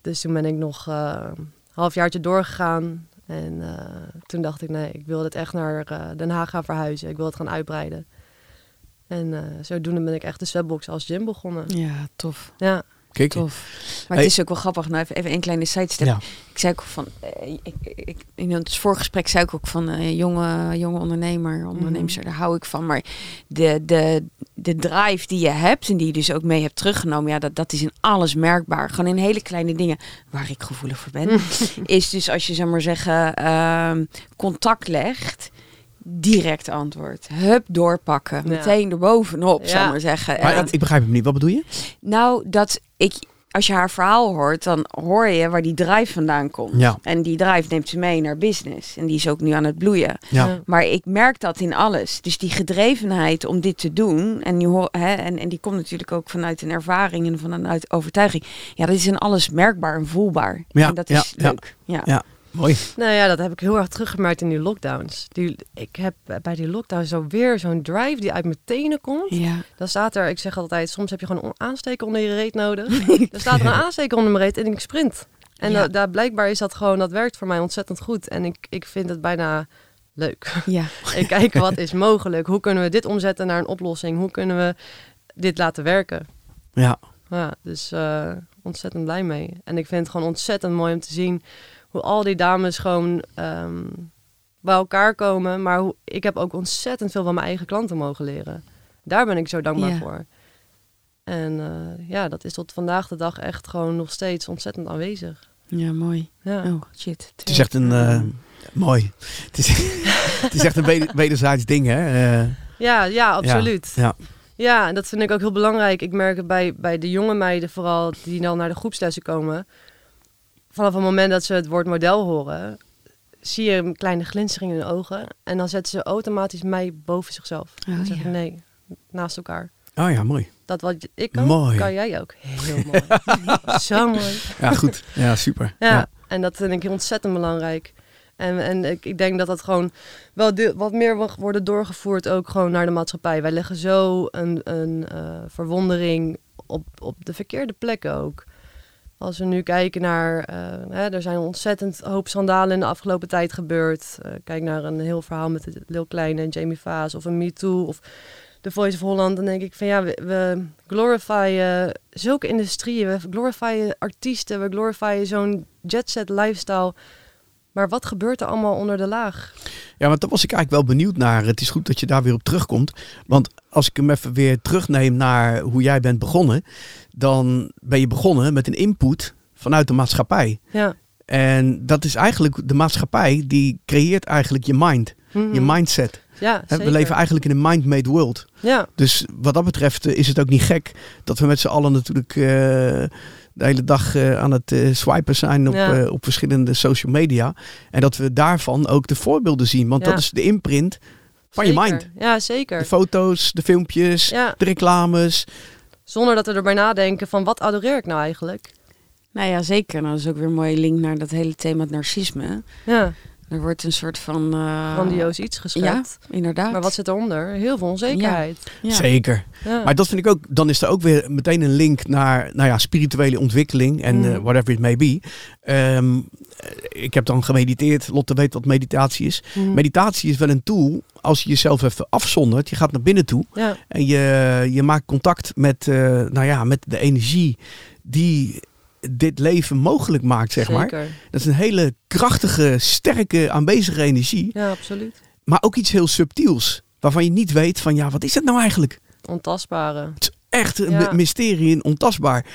dus toen ben ik nog eh, een halfjaartje doorgegaan. En eh, toen dacht ik, nee, ik wil dit echt naar eh, Den Haag gaan verhuizen. Ik wil het gaan uitbreiden. En zodoende ben ik echt de Swebbox als gym begonnen. Ja, tof. Ja, Kijk. Tof. Maar het is ook wel grappig. Nou, even, even een kleine sidestep. Ja. Ik zei ook van, eh, ik, ik, in het voorgesprek zei ik ook van eh, jonge, jonge ondernemer, Mhm. daar hou ik van. Maar de, de, de drive die je hebt en die je dus ook mee hebt teruggenomen, ja, dat, dat is in alles merkbaar. Gewoon in hele kleine dingen waar ik gevoelig voor ben. is dus als je, zeg maar zeggen, ehm, contact legt, direct antwoord. Hup, doorpakken. Ja. Meteen erbovenop, Ja. ik maar zeggen. Maar En- ik, ik begrijp hem niet. Wat bedoel je? nou, dat ik, als je haar verhaal hoort, dan hoor je waar die drive vandaan komt. Ja. En die drive neemt ze mee naar business. En die is ook nu aan het bloeien. Ja. Ja. Maar ik merk dat in alles. Dus die gedrevenheid om dit te doen. En, je hoor, hè, en, en die komt natuurlijk ook vanuit een ervaring en vanuit overtuiging. Ja, dat is in alles merkbaar en voelbaar. Ja, en dat ja, is ja. leuk. Ja. Mooi. nou ja, dat heb ik heel erg teruggemerkt in die lockdowns. Die, ik heb bij die lockdowns zo weer zo'n drive die uit mijn tenen komt. Ja. Dan staat er, ik zeg altijd, soms heb je gewoon een aansteker onder je reet nodig. Dan staat er een aansteker onder mijn reet en ik sprint. En Ja. da- daar blijkbaar is dat gewoon, dat werkt voor mij ontzettend goed. En ik, ik vind het bijna leuk. Ja. ik kijk wat is mogelijk. Hoe kunnen we dit omzetten naar een oplossing? Hoe kunnen we dit laten werken? Ja. Ja, dus eh, ontzettend blij mee. En ik vind het gewoon ontzettend mooi om te zien hoe al die dames gewoon ehm, bij elkaar komen. Maar hoe, ik heb ook ontzettend veel van mijn eigen klanten mogen leren. Daar ben ik zo dankbaar Ja. voor. En eh, ja, dat is tot vandaag de dag echt gewoon nog steeds ontzettend aanwezig. ja, mooi. Ja. Oh, shit. Het is echt een... eh, mooi. Het is, het is echt een weder- wederzijds ding, hè? Eh, Ja, ja, absoluut. ja. Ja, en dat vind ik ook heel belangrijk. Ik merk het bij, bij de jonge meiden vooral die dan naar de groepslessen komen. Vanaf het moment dat ze het woord model horen, zie je een kleine glinstering in hun ogen. En dan zetten ze automatisch mij boven zichzelf. Oh, en zeggen ja. nee, naast elkaar. Oh ja, mooi. Dat wat ik kan, Mooi. kan jij ook. Heel mooi. Zo mooi. Ja, goed. Ja, super. Ja, en dat vind ik ontzettend belangrijk. En, en ik, ik denk dat dat gewoon wel deel- wat meer mag worden doorgevoerd ook gewoon naar de maatschappij. Wij leggen zo een, een eh, verwondering op, op de verkeerde plekken ook. Als we nu kijken naar, eh, hè, er zijn ontzettend hoop schandalen in de afgelopen tijd gebeurd. Eh, kijk naar een heel verhaal met Lil Kleine en Jamie Vaas of een Me Too of The Voice of Holland. Dan denk ik van ja, we, we glorifyen zulke industrieën, we glorifyen artiesten, we glorifyen zo'n jetset lifestyle. Maar wat gebeurt er allemaal onder de laag? Ja, want daar was ik eigenlijk wel benieuwd naar. Het is goed dat je daar weer op terugkomt. Want als ik hem even weer terugneem naar hoe jij bent begonnen, dan ben je begonnen met een input vanuit de maatschappij. Ja. En dat is eigenlijk de maatschappij die creëert eigenlijk je mind, Mhm. je mindset. Ja, We leven eigenlijk in een mind-made world. Ja, Dus wat dat betreft eh, is het ook niet gek dat we met z'n allen natuurlijk eh, de hele dag eh, aan het eh, swipen zijn op, Ja. eh, op verschillende social media. En dat we daarvan ook de voorbeelden zien. Want Ja. dat is de imprint van je mind. Ja, De zeker. foto's, de filmpjes, Ja, de reclames. zonder dat we erbij nadenken van wat adoreer ik nou eigenlijk? Nou ja, zeker. Nou, dat is ook weer een mooie link naar dat hele thema het narcisme. Ja, Er wordt een soort van... eh, grandioos iets Ja, geschept. inderdaad. Maar wat zit eronder? Heel veel onzekerheid. Ja. Zeker. Ja. Maar dat vind ik ook, dan is er ook weer meteen een link naar nou ja, spirituele ontwikkeling en eh, Mhm. whatever it may be. Ehm, eh, ik heb dan gemediteerd. Lotte weet wat meditatie is. Mhm. Meditatie is wel een tool als je jezelf even afzondert. Je gaat naar binnen toe ja. en je, je maakt contact met, eh, nou ja, met de energie die dit leven mogelijk maakt, zeg maar. Dat is een hele krachtige, sterke, aanwezige energie. Ja, absoluut. Maar ook iets heel subtiels. Waarvan je niet weet van, ja, wat is het nou eigenlijk? Ontastbare. echt een Ja. mysterie en ontastbaar.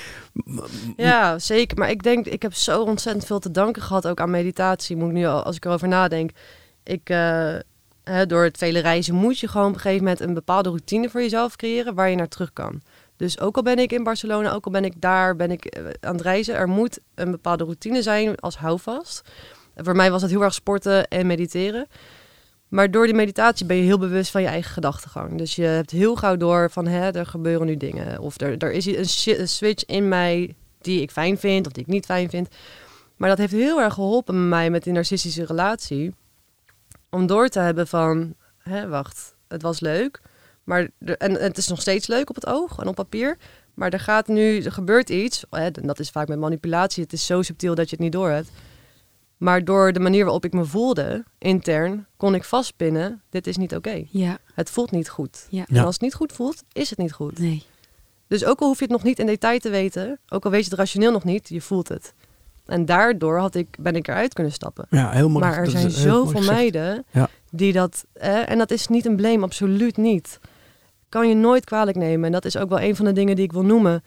Ja, zeker. Maar ik denk, ik heb zo ontzettend veel te danken gehad ook aan meditatie. Moet ik nu, al- als ik erover nadenk. Ik, eh, hè, door het vele reizen moet je gewoon op een gegeven moment een bepaalde routine voor jezelf creëren waar je naar terug kan. Dus ook al ben ik in Barcelona, ook al ben ik daar, ben ik eh, aan het reizen, er moet een bepaalde routine zijn als houvast. Voor mij was dat heel erg sporten en mediteren. Maar door die meditatie ben je heel bewust van je eigen gedachtegang. Dus je hebt heel gauw door van hè, er gebeuren nu dingen. Of er, er is een, switch in mij die ik fijn vind of die ik niet fijn vind. Maar dat heeft heel erg geholpen mij met die narcistische relatie. Om door te hebben van, hè, wacht, het was leuk. Maar er- en het is nog steeds leuk op het oog en op papier. Maar er gaat nu, er gebeurt iets. Hè, en dat is vaak met manipulatie. Het is zo subtiel dat je het niet door hebt. Maar door de manier waarop ik me voelde, intern, kon ik vastpinnen, dit is niet oké. Ja, Het voelt niet goed. ja. Ja. En als het niet goed voelt, is het niet goed. Nee. Dus ook al hoef je het nog niet in detail te weten, ook al weet je het rationeel nog niet, je voelt het. En daardoor had ik, ben ik eruit kunnen stappen. Ja, heel mooi. maar er zijn zoveel meiden Ja. die dat... Eh, en dat is niet een blame, absoluut niet. Kan je nooit kwalijk nemen. En dat is ook wel een van de dingen die ik wil noemen.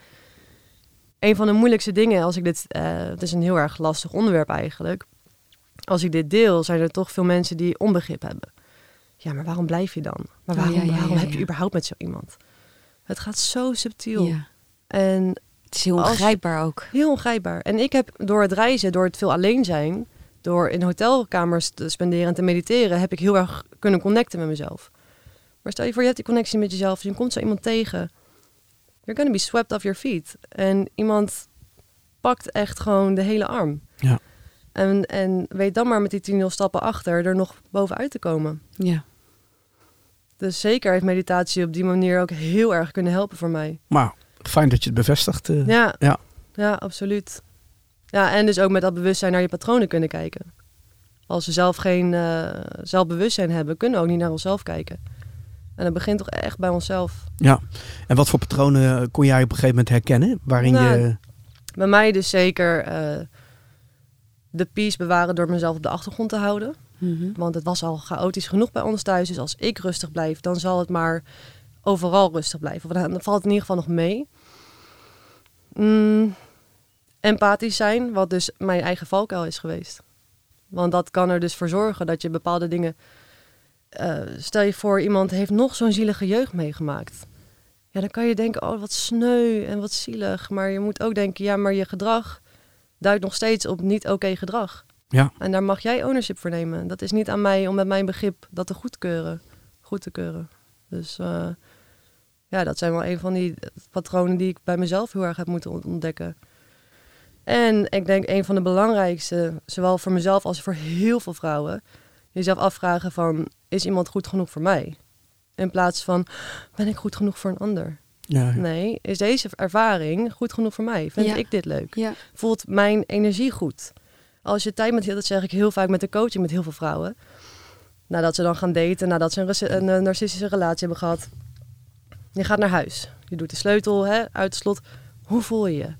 Een van de moeilijkste dingen, als ik dit... eh, het is een heel erg lastig onderwerp eigenlijk. Als ik dit deel, zijn er toch veel mensen die onbegrip hebben. Ja, maar waarom blijf je dan? Maar Oh, waarom, ja, ja, waarom ja, heb je überhaupt met zo iemand? Het gaat zo subtiel. Ja. En Het is heel ongrijpbaar ook. Heel ongrijpbaar. En ik heb door het reizen, door het veel alleen zijn, door in hotelkamers te spenderen en te mediteren, heb ik heel erg kunnen connecten met mezelf. Maar stel je voor, je hebt die connectie met jezelf, je komt zo iemand tegen. You're gonna be swept off your feet. En iemand pakt echt gewoon de hele arm. Ja. En, en weet dan maar met die 10 stappen achter er nog bovenuit te komen. Ja. Dus zeker heeft meditatie op die manier ook heel erg kunnen helpen voor mij. Maar fijn dat je het bevestigt. eh. Ja. Ja. ja, absoluut. Ja, en dus ook met dat bewustzijn naar je patronen kunnen kijken. Als we zelf geen eh, zelfbewustzijn hebben, kunnen we ook niet naar onszelf kijken. En dat begint toch echt bij onszelf. Ja. En wat voor patronen eh, kon jij op een gegeven moment herkennen? Waarin Nou, je... Bij mij dus zeker eh, de peace bewaren door mezelf op de achtergrond te houden. Mhm. Want het was al chaotisch genoeg bij ons thuis. Dus als ik rustig blijf, dan zal het maar overal rustig blijven. Of dan dan valt het in ieder geval nog mee. Mm, empathisch zijn, wat dus mijn eigen valkuil is geweest. Want dat kan er dus voor zorgen dat je bepaalde dingen... eh, stel je voor, iemand heeft nog zo'n zielige jeugd meegemaakt. Ja, dan kan je denken, oh wat sneu en wat zielig. Maar je moet ook denken, ja, maar je gedrag duidt nog steeds op niet oké gedrag. Ja. En daar mag jij ownership voor nemen. Dat is niet aan mij om met mijn begrip dat te goedkeuren. Goed te keuren. Dus eh, ja, dat zijn wel een van die patronen die ik bij mezelf heel erg heb moeten ont- ontdekken. En ik denk een van de belangrijkste, zowel voor mezelf als voor heel veel vrouwen, jezelf afvragen van, is iemand goed genoeg voor mij? In plaats van, ben ik goed genoeg voor een ander? Ja, ja. Nee, is deze ervaring goed genoeg voor mij? Vind Ja. ik dit leuk? Ja. voelt mijn energie goed. Als je tijd met, dat zeg ik heel vaak met de coaching met heel veel vrouwen. Nadat ze dan gaan daten, nadat ze een, een, narcistische relatie hebben gehad. Je gaat naar huis. Je doet de sleutel hè, uit het slot. Hoe voel je je?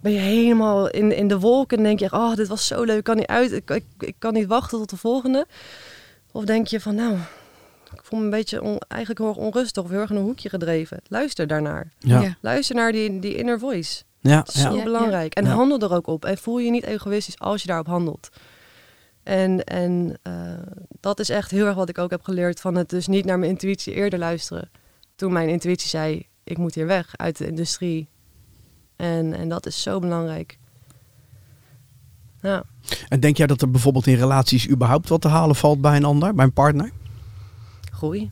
Ben je helemaal in, in de wolken en denk je, oh, dit was zo leuk, ik kan niet uit, ik, ik, ik kan niet wachten tot de volgende. Of denk je van, nou, ik voel me een beetje on- eigenlijk heel erg onrustig of heel erg in een hoekje gedreven. Luister daarnaar. Ja. Ja. Luister naar die, die inner voice. Ja, Zo ja. Ja, belangrijk. En Ja. handel er ook op. En voel je niet egoïstisch als je daarop handelt. En, en eh, dat is echt heel erg wat ik ook heb geleerd van het dus niet naar mijn intuïtie eerder luisteren. Toen mijn intuïtie zei, ik moet hier weg uit de industrie. En, en dat is zo belangrijk. Ja, En denk jij dat er bijvoorbeeld in relaties überhaupt wat te halen valt bij een ander, bij een partner? groei.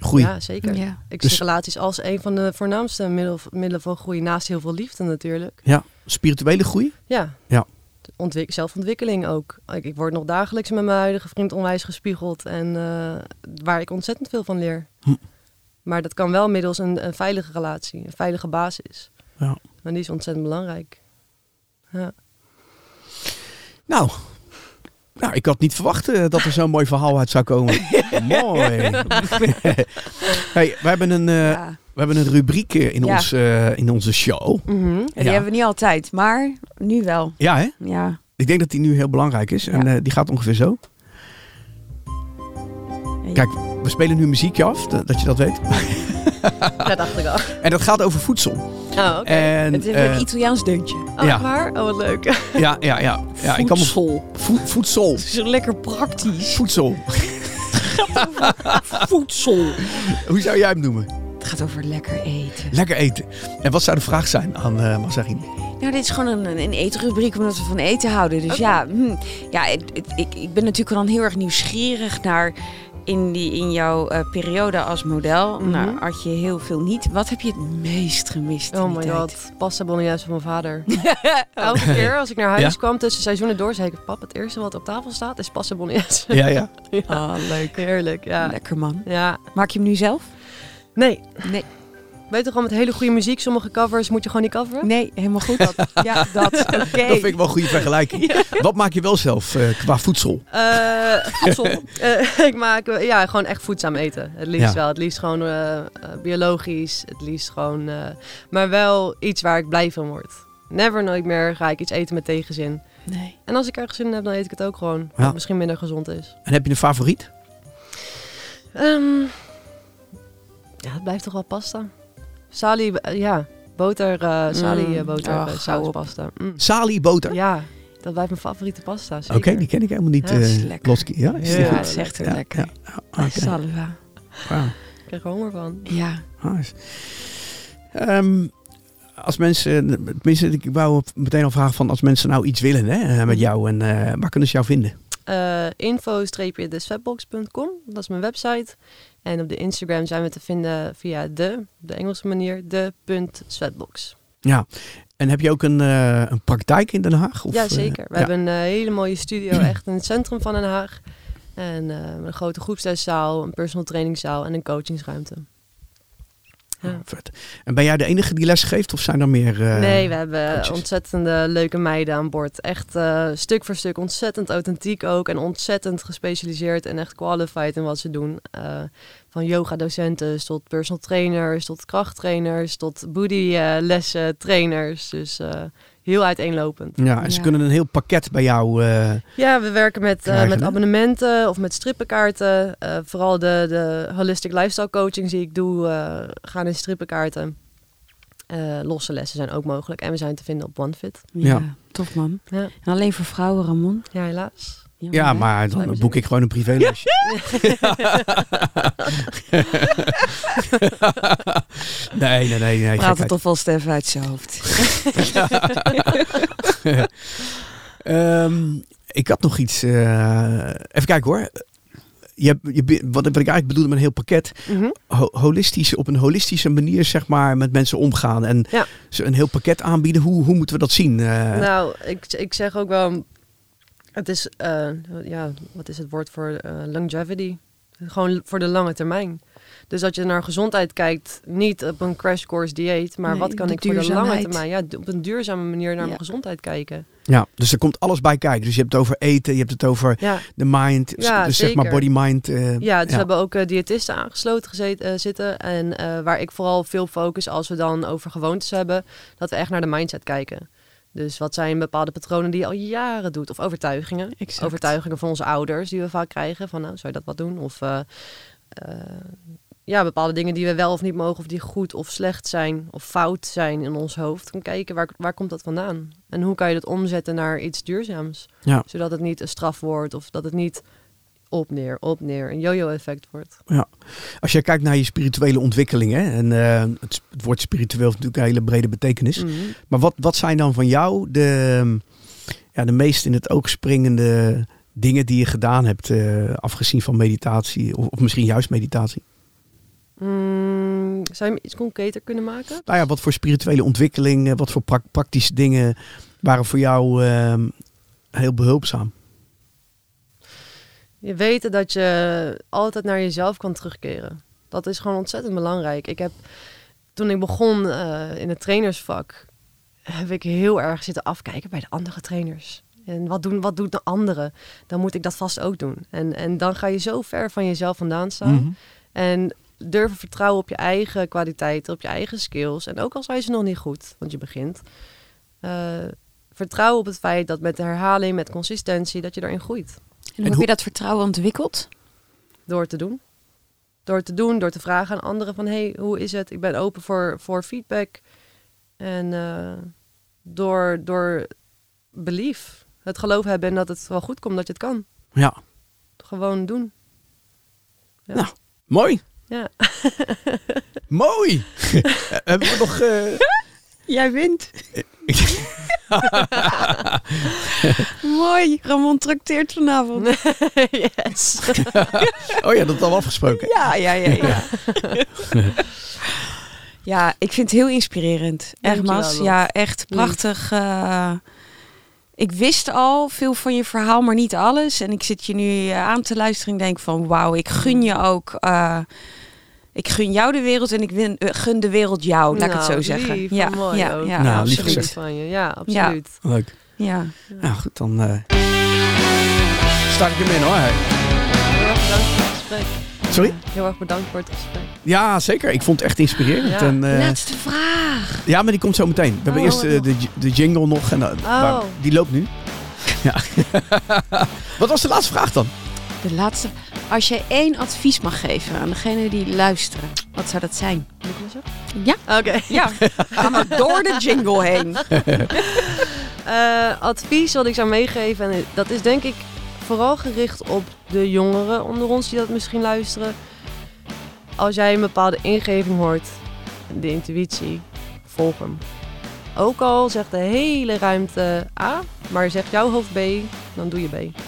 Groei. Ja, zeker. Ja. Ik Dus- zie relaties als een van de voornaamste middel, middelen van groei. Naast heel veel liefde natuurlijk. Ja. Spirituele groei? Ja. Ja. Ontwik zelfontwikkeling ook. Ik, ik word nog dagelijks met mijn huidige vriend onwijs gespiegeld. En eh, waar ik ontzettend veel van leer. Hm. Maar dat kan wel middels een, een veilige relatie. Een veilige basis. Ja. En die is ontzettend belangrijk. Ja. Nou, nou, ik had niet verwacht eh, dat er zo'n mooi verhaal uit zou komen. mooi. hey, we, hebben een, eh, Ja. we hebben een rubriek eh, in, Ja. ons, eh, in onze show. Mhm. En die Ja. hebben we niet altijd, maar nu wel. Ja, hè? Ja. Ik denk dat die nu heel belangrijk is. En eh, die gaat ongeveer zo. Kijk, we spelen nu muziekje af, dat je dat weet. dat dacht ik al. En dat gaat over voedsel. Oh, oké. En, Het is eh, een Italiaans deuntje. Oh, ja. waar? Oh, wat leuk. ja, ja, ja. ja ik kan me Voedsel. vo- voedsel. Zo lekker praktisch. Voedsel. Voedsel. Hoe zou jij hem noemen? Het gaat over lekker eten. Lekker eten. En wat zou de vraag zijn aan eh Mazzarini? Nou, dit is gewoon een, een eetrubriek omdat we van eten houden. Dus ja, hm, ja het- het- ik, ik ben natuurlijk dan heel erg nieuwsgierig naar in, die, in jouw eh, periode als model. Nou, had je heel veel niet. Wat heb je het meest gemist in Oh my tijd? god, pasta bolognese van mijn vader. Elke keer als ik naar huis Ja? kwam tussen seizoenen door, zei ik... Pap, het eerste wat op tafel staat is pasta bolognese. Ja, ja. Ah, leuk. Heerlijk, ja. Lekker man. Ja, Maak je hem nu zelf? nee. Nee. Weet je gewoon met hele goede muziek, sommige covers moet je gewoon niet coveren? Nee, helemaal goed. ja, dat. Oké. Dat vind ik wel een goede vergelijking. Wat maak je wel zelf eh, qua voedsel? Eh, voedsel. Eh, ik maak ja, gewoon echt voedzaam eten. Het liefst Ja. wel. Het liefst gewoon biologisch. Het liefst gewoon... maar wel iets waar ik blij van word. Never nooit meer ga ik iets eten met tegenzin. Nee. En als ik ergens zin in heb, dan eet ik het ook gewoon. Ja. Wat misschien minder gezond is. En heb je een favoriet? Ehm, ja, het blijft toch wel pasta. Sali, ja. Boter, eh sali, Mm. eh, boter, Oh, eh, sauspasta. Mm. Sali boter. Ja, dat blijft mijn favoriete pasta. Oké, die ken ik helemaal niet. Ja, is lekker. Loski. Ja, is Ja, het is echt Ja, lekker. ja. Ja, oké. Salva. Wauw. Ik krijg er honger van. Ja. Nice. Ehm, als mensen, tenminste, ik wou meteen al vragen van als mensen nou iets willen hè, met jou en eh, waar kunnen ze jou vinden? Eh info-deswebbox.com. Dat is mijn website. En op de Instagram zijn we te vinden via de, de Engelse manier, de punt sweatbox. Ja. En heb je ook een, eh, een praktijk in Den Haag? Of, ja, eh, zeker. We ja. hebben een hele mooie studio echt in het centrum van Den Haag. En een grote groepsleszaal, een personal trainingszaal en een coachingsruimte. Ja. Oh, vet. En ben jij de enige die les geeft of zijn er meer? eh, nee, we hebben coaches? ontzettende leuke meiden aan boord. Echt eh, stuk voor stuk ontzettend authentiek ook. En ontzettend gespecialiseerd en echt qualified in wat ze doen. Eh, van yoga-docenten tot personal trainers, tot krachttrainers, tot booty-lessen, trainers. Dus heel uiteenlopend. Ja, en ze Ja. kunnen een heel pakket bij jou. eh, Ja, we werken met, eh, met abonnementen of met strippenkaarten. Eh, vooral de, de holistic lifestyle coachings die ik doe, eh, gaan in strippenkaarten. Eh, losse lessen zijn ook mogelijk. En we zijn te vinden op OneFit. Ja, Ja. tof man. Ja. En alleen voor vrouwen, Ramon. Ja, helaas. Jammer, ja, maar dan boek ik gewoon een privélesje. nee, nee, nee. nee Praat gekheid. het toch vast even uit zijn hoofd. Ehm, ik had nog iets. eh, even kijken hoor. Je je, wat, wat ik eigenlijk bedoelde met een heel pakket. Ho- holistisch, op een holistische manier zeg maar met mensen omgaan. En Ja. ze een heel pakket aanbieden. Hoe, hoe moeten we dat zien? Eh, Nou, ik, ik zeg ook wel, het is, eh, ja, wat is het woord voor eh, longevity? Gewoon voor de lange termijn. Dus dat je naar gezondheid kijkt, niet op een crash course dieet, maar Nee, wat kan ik voor de lange termijn? Ja, op een duurzame manier naar Ja. mijn gezondheid kijken. ja, dus er komt alles bij kijken. Dus je hebt het over eten, je hebt het over Ja, de mind. Ja, dus zeg maar body-mind. eh, ja dus we hebben ook diëtisten aangesloten gezeten, zitten. En eh, waar ik vooral veel focus als we dan over gewoontes hebben, dat we echt naar de mindset kijken. Dus wat zijn bepaalde patronen die je al jaren doet? Of overtuigingen. Exact. overtuigingen van onze ouders die we vaak krijgen. Van nou, zou je dat wat doen? Of eh, eh, ja, bepaalde dingen die we wel of niet mogen, of die goed of slecht zijn, of fout zijn in ons hoofd. Kan kijken waar, waar komt dat vandaan? En hoe kan je dat omzetten naar iets duurzaams? Ja. Zodat het niet een straf wordt of dat het niet op neer, op neer, een yo-yo effect wordt. Als je kijkt naar je spirituele ontwikkeling. Hè, en eh, het, het woord spiritueel heeft natuurlijk een hele brede betekenis. Mhm. Maar wat, wat zijn dan van jou de, ja, de meest in het oog springende dingen die je gedaan hebt, eh, afgezien van meditatie, of, of misschien juist meditatie? Mm, zou je me iets concreter kunnen maken? Nou ja, wat voor spirituele ontwikkeling, eh, wat voor prak- praktische dingen waren voor jou eh, heel behulpzaam? Je weten dat je altijd naar jezelf kan terugkeren. Dat is gewoon ontzettend belangrijk. Ik heb, toen ik begon eh, in het trainersvak, heb ik heel erg zitten afkijken bij de andere trainers. En wat doen, wat doet de anderen? Dan moet ik dat vast ook doen. En, en dan ga je zo ver van jezelf vandaan staan. Mhm. En durven vertrouwen op je eigen kwaliteiten, op je eigen skills. En ook al zijn ze nog niet goed, want je begint. eh, vertrouwen op het feit dat met herhaling, met consistentie, dat je erin groeit. En hoe heb je dat vertrouwen ontwikkeld? Door te doen. Door te doen, door te vragen aan anderen van... hey, hoe is het? Ik ben open voor, voor feedback. En eh, door, door belief, het geloof hebben en dat het wel goed komt, dat je het kan. Ja, Gewoon doen. Ja. Nou. mooi. Ja. Mooi. Hebben we nog... eh, Jij wint. Mooi. Ramon trakteert vanavond. yes. Oh ja, dat is al afgesproken. Ja, ja, ja, ja. ja, ik vind het heel inspirerend. Echt, Dankjewel, Mas. Lot. Ja, echt prachtig. eh, ik wist al veel van je verhaal, maar niet alles. En ik zit je nu eh, aan te luisteren en denk van... wauw, ik gun je ook... eh, ik gun jou de wereld en ik win, eh, gun de wereld jou, laat ik het zo Nou, zeggen. lief, ja, mooi ja, ja, Nou, lief gezegd. van je. Ja, absoluut. Leuk. Ja. Nou goed, dan eh start ik hem in hoor. Heel erg bedankt voor het gesprek. Sorry? Heel erg bedankt voor het gesprek. Ja, zeker. Ik vond het echt inspirerend. Ja. En, eh, Laatste vraag. ja, maar die komt zo meteen. We hebben Oh, eerst de, de jingle nog. En, maar die loopt nu. Ja. Wat was de laatste vraag dan? De laatste. Als je één advies mag geven aan degene die luisteren, wat zou dat zijn? Moet ik zeggen? Ja. Oké. Ja, ga maar door de jingle heen. Eh, advies wat ik zou meegeven, en dat is denk ik vooral gericht op de jongeren onder ons die dat misschien luisteren. Als jij een bepaalde ingeving hoort, de intuïtie, volg hem. Ook al zegt de hele ruimte A, maar zegt jouw hoofd B, dan doe je B.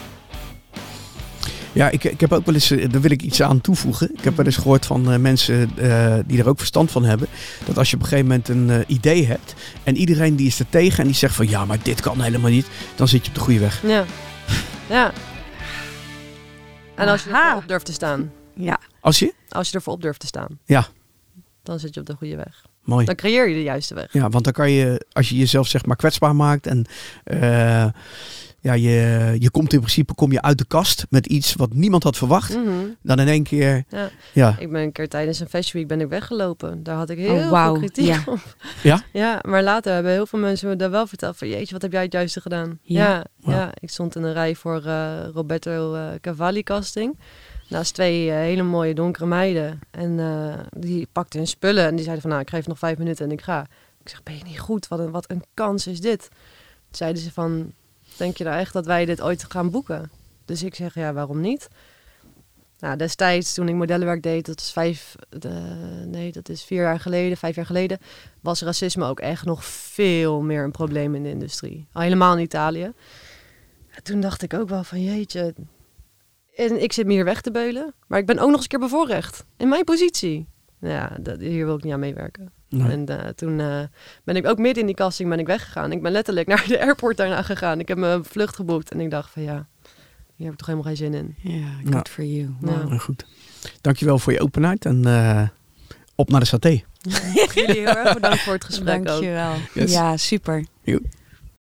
Ja, ik, ik heb ook wel eens, eh, daar wil ik iets aan toevoegen. Ik heb wel eens gehoord van eh, mensen eh, die er ook verstand van hebben. Dat als je op een gegeven moment een eh, idee hebt. En iedereen die is er tegen en die zegt van ja, maar dit kan helemaal niet. Dan zit je op de goede weg. Ja. ja. En als je ervoor op durft te staan. Ja, Als je? Als je ervoor op durft te staan. Ja. Dan zit je op de goede weg. Mooi. Dan creëer je de juiste weg. Ja, want dan kan je, als je jezelf zeg maar kwetsbaar maakt en eh, ja, je, je komt in principe kom je uit de kast met iets wat niemand had verwacht. Mhm. Dan in één keer, Ja. ja, Ik ben een keer tijdens een fashion week ben ik weggelopen. Daar had ik heel Oh, wauw. veel kritiek Ja. op. Ja? Ja, maar later hebben heel veel mensen me daar wel verteld van... Jeetje, wat heb jij het juiste gedaan? Ja. Ja, ik stond in een rij voor eh, Roberto eh, Cavalli casting. Naast twee eh, hele mooie donkere meiden. En eh, die pakten hun spullen en die zeiden van... Nou, ik geef nog vijf minuten en ik ga. Ik zeg, ben je niet goed? Wat een, wat een kans is dit? Toen zeiden ze van... Denk je nou echt dat wij dit ooit gaan boeken? Dus ik zeg, ja, waarom niet? Nou, destijds toen ik modellenwerk deed, dat is vijf, nee, dat is vier jaar geleden, vijf jaar geleden, was racisme ook echt nog veel meer een probleem in de industrie. Al helemaal in Italië. En toen dacht ik ook wel van jeetje, en ik zit me hier weg te beulen, maar ik ben ook nog eens een keer bevoorrecht in mijn positie. Ja, dat, hier wil ik niet aan meewerken. Nee. En eh, toen eh, ben ik ook midden in die casting ben ik weggegaan. Ik ben letterlijk naar de airport daarna gegaan. Ik heb mijn vlucht geboekt en ik dacht van ja, hier heb ik toch helemaal geen zin in. ja Ja. good for you. Ja. Wow. Nou, goed. Dankjewel voor je openheid en eh, op naar de saté. Jullie heel erg bedankt voor het gesprek ook. Dankjewel. Yes. Ja, super. Joep.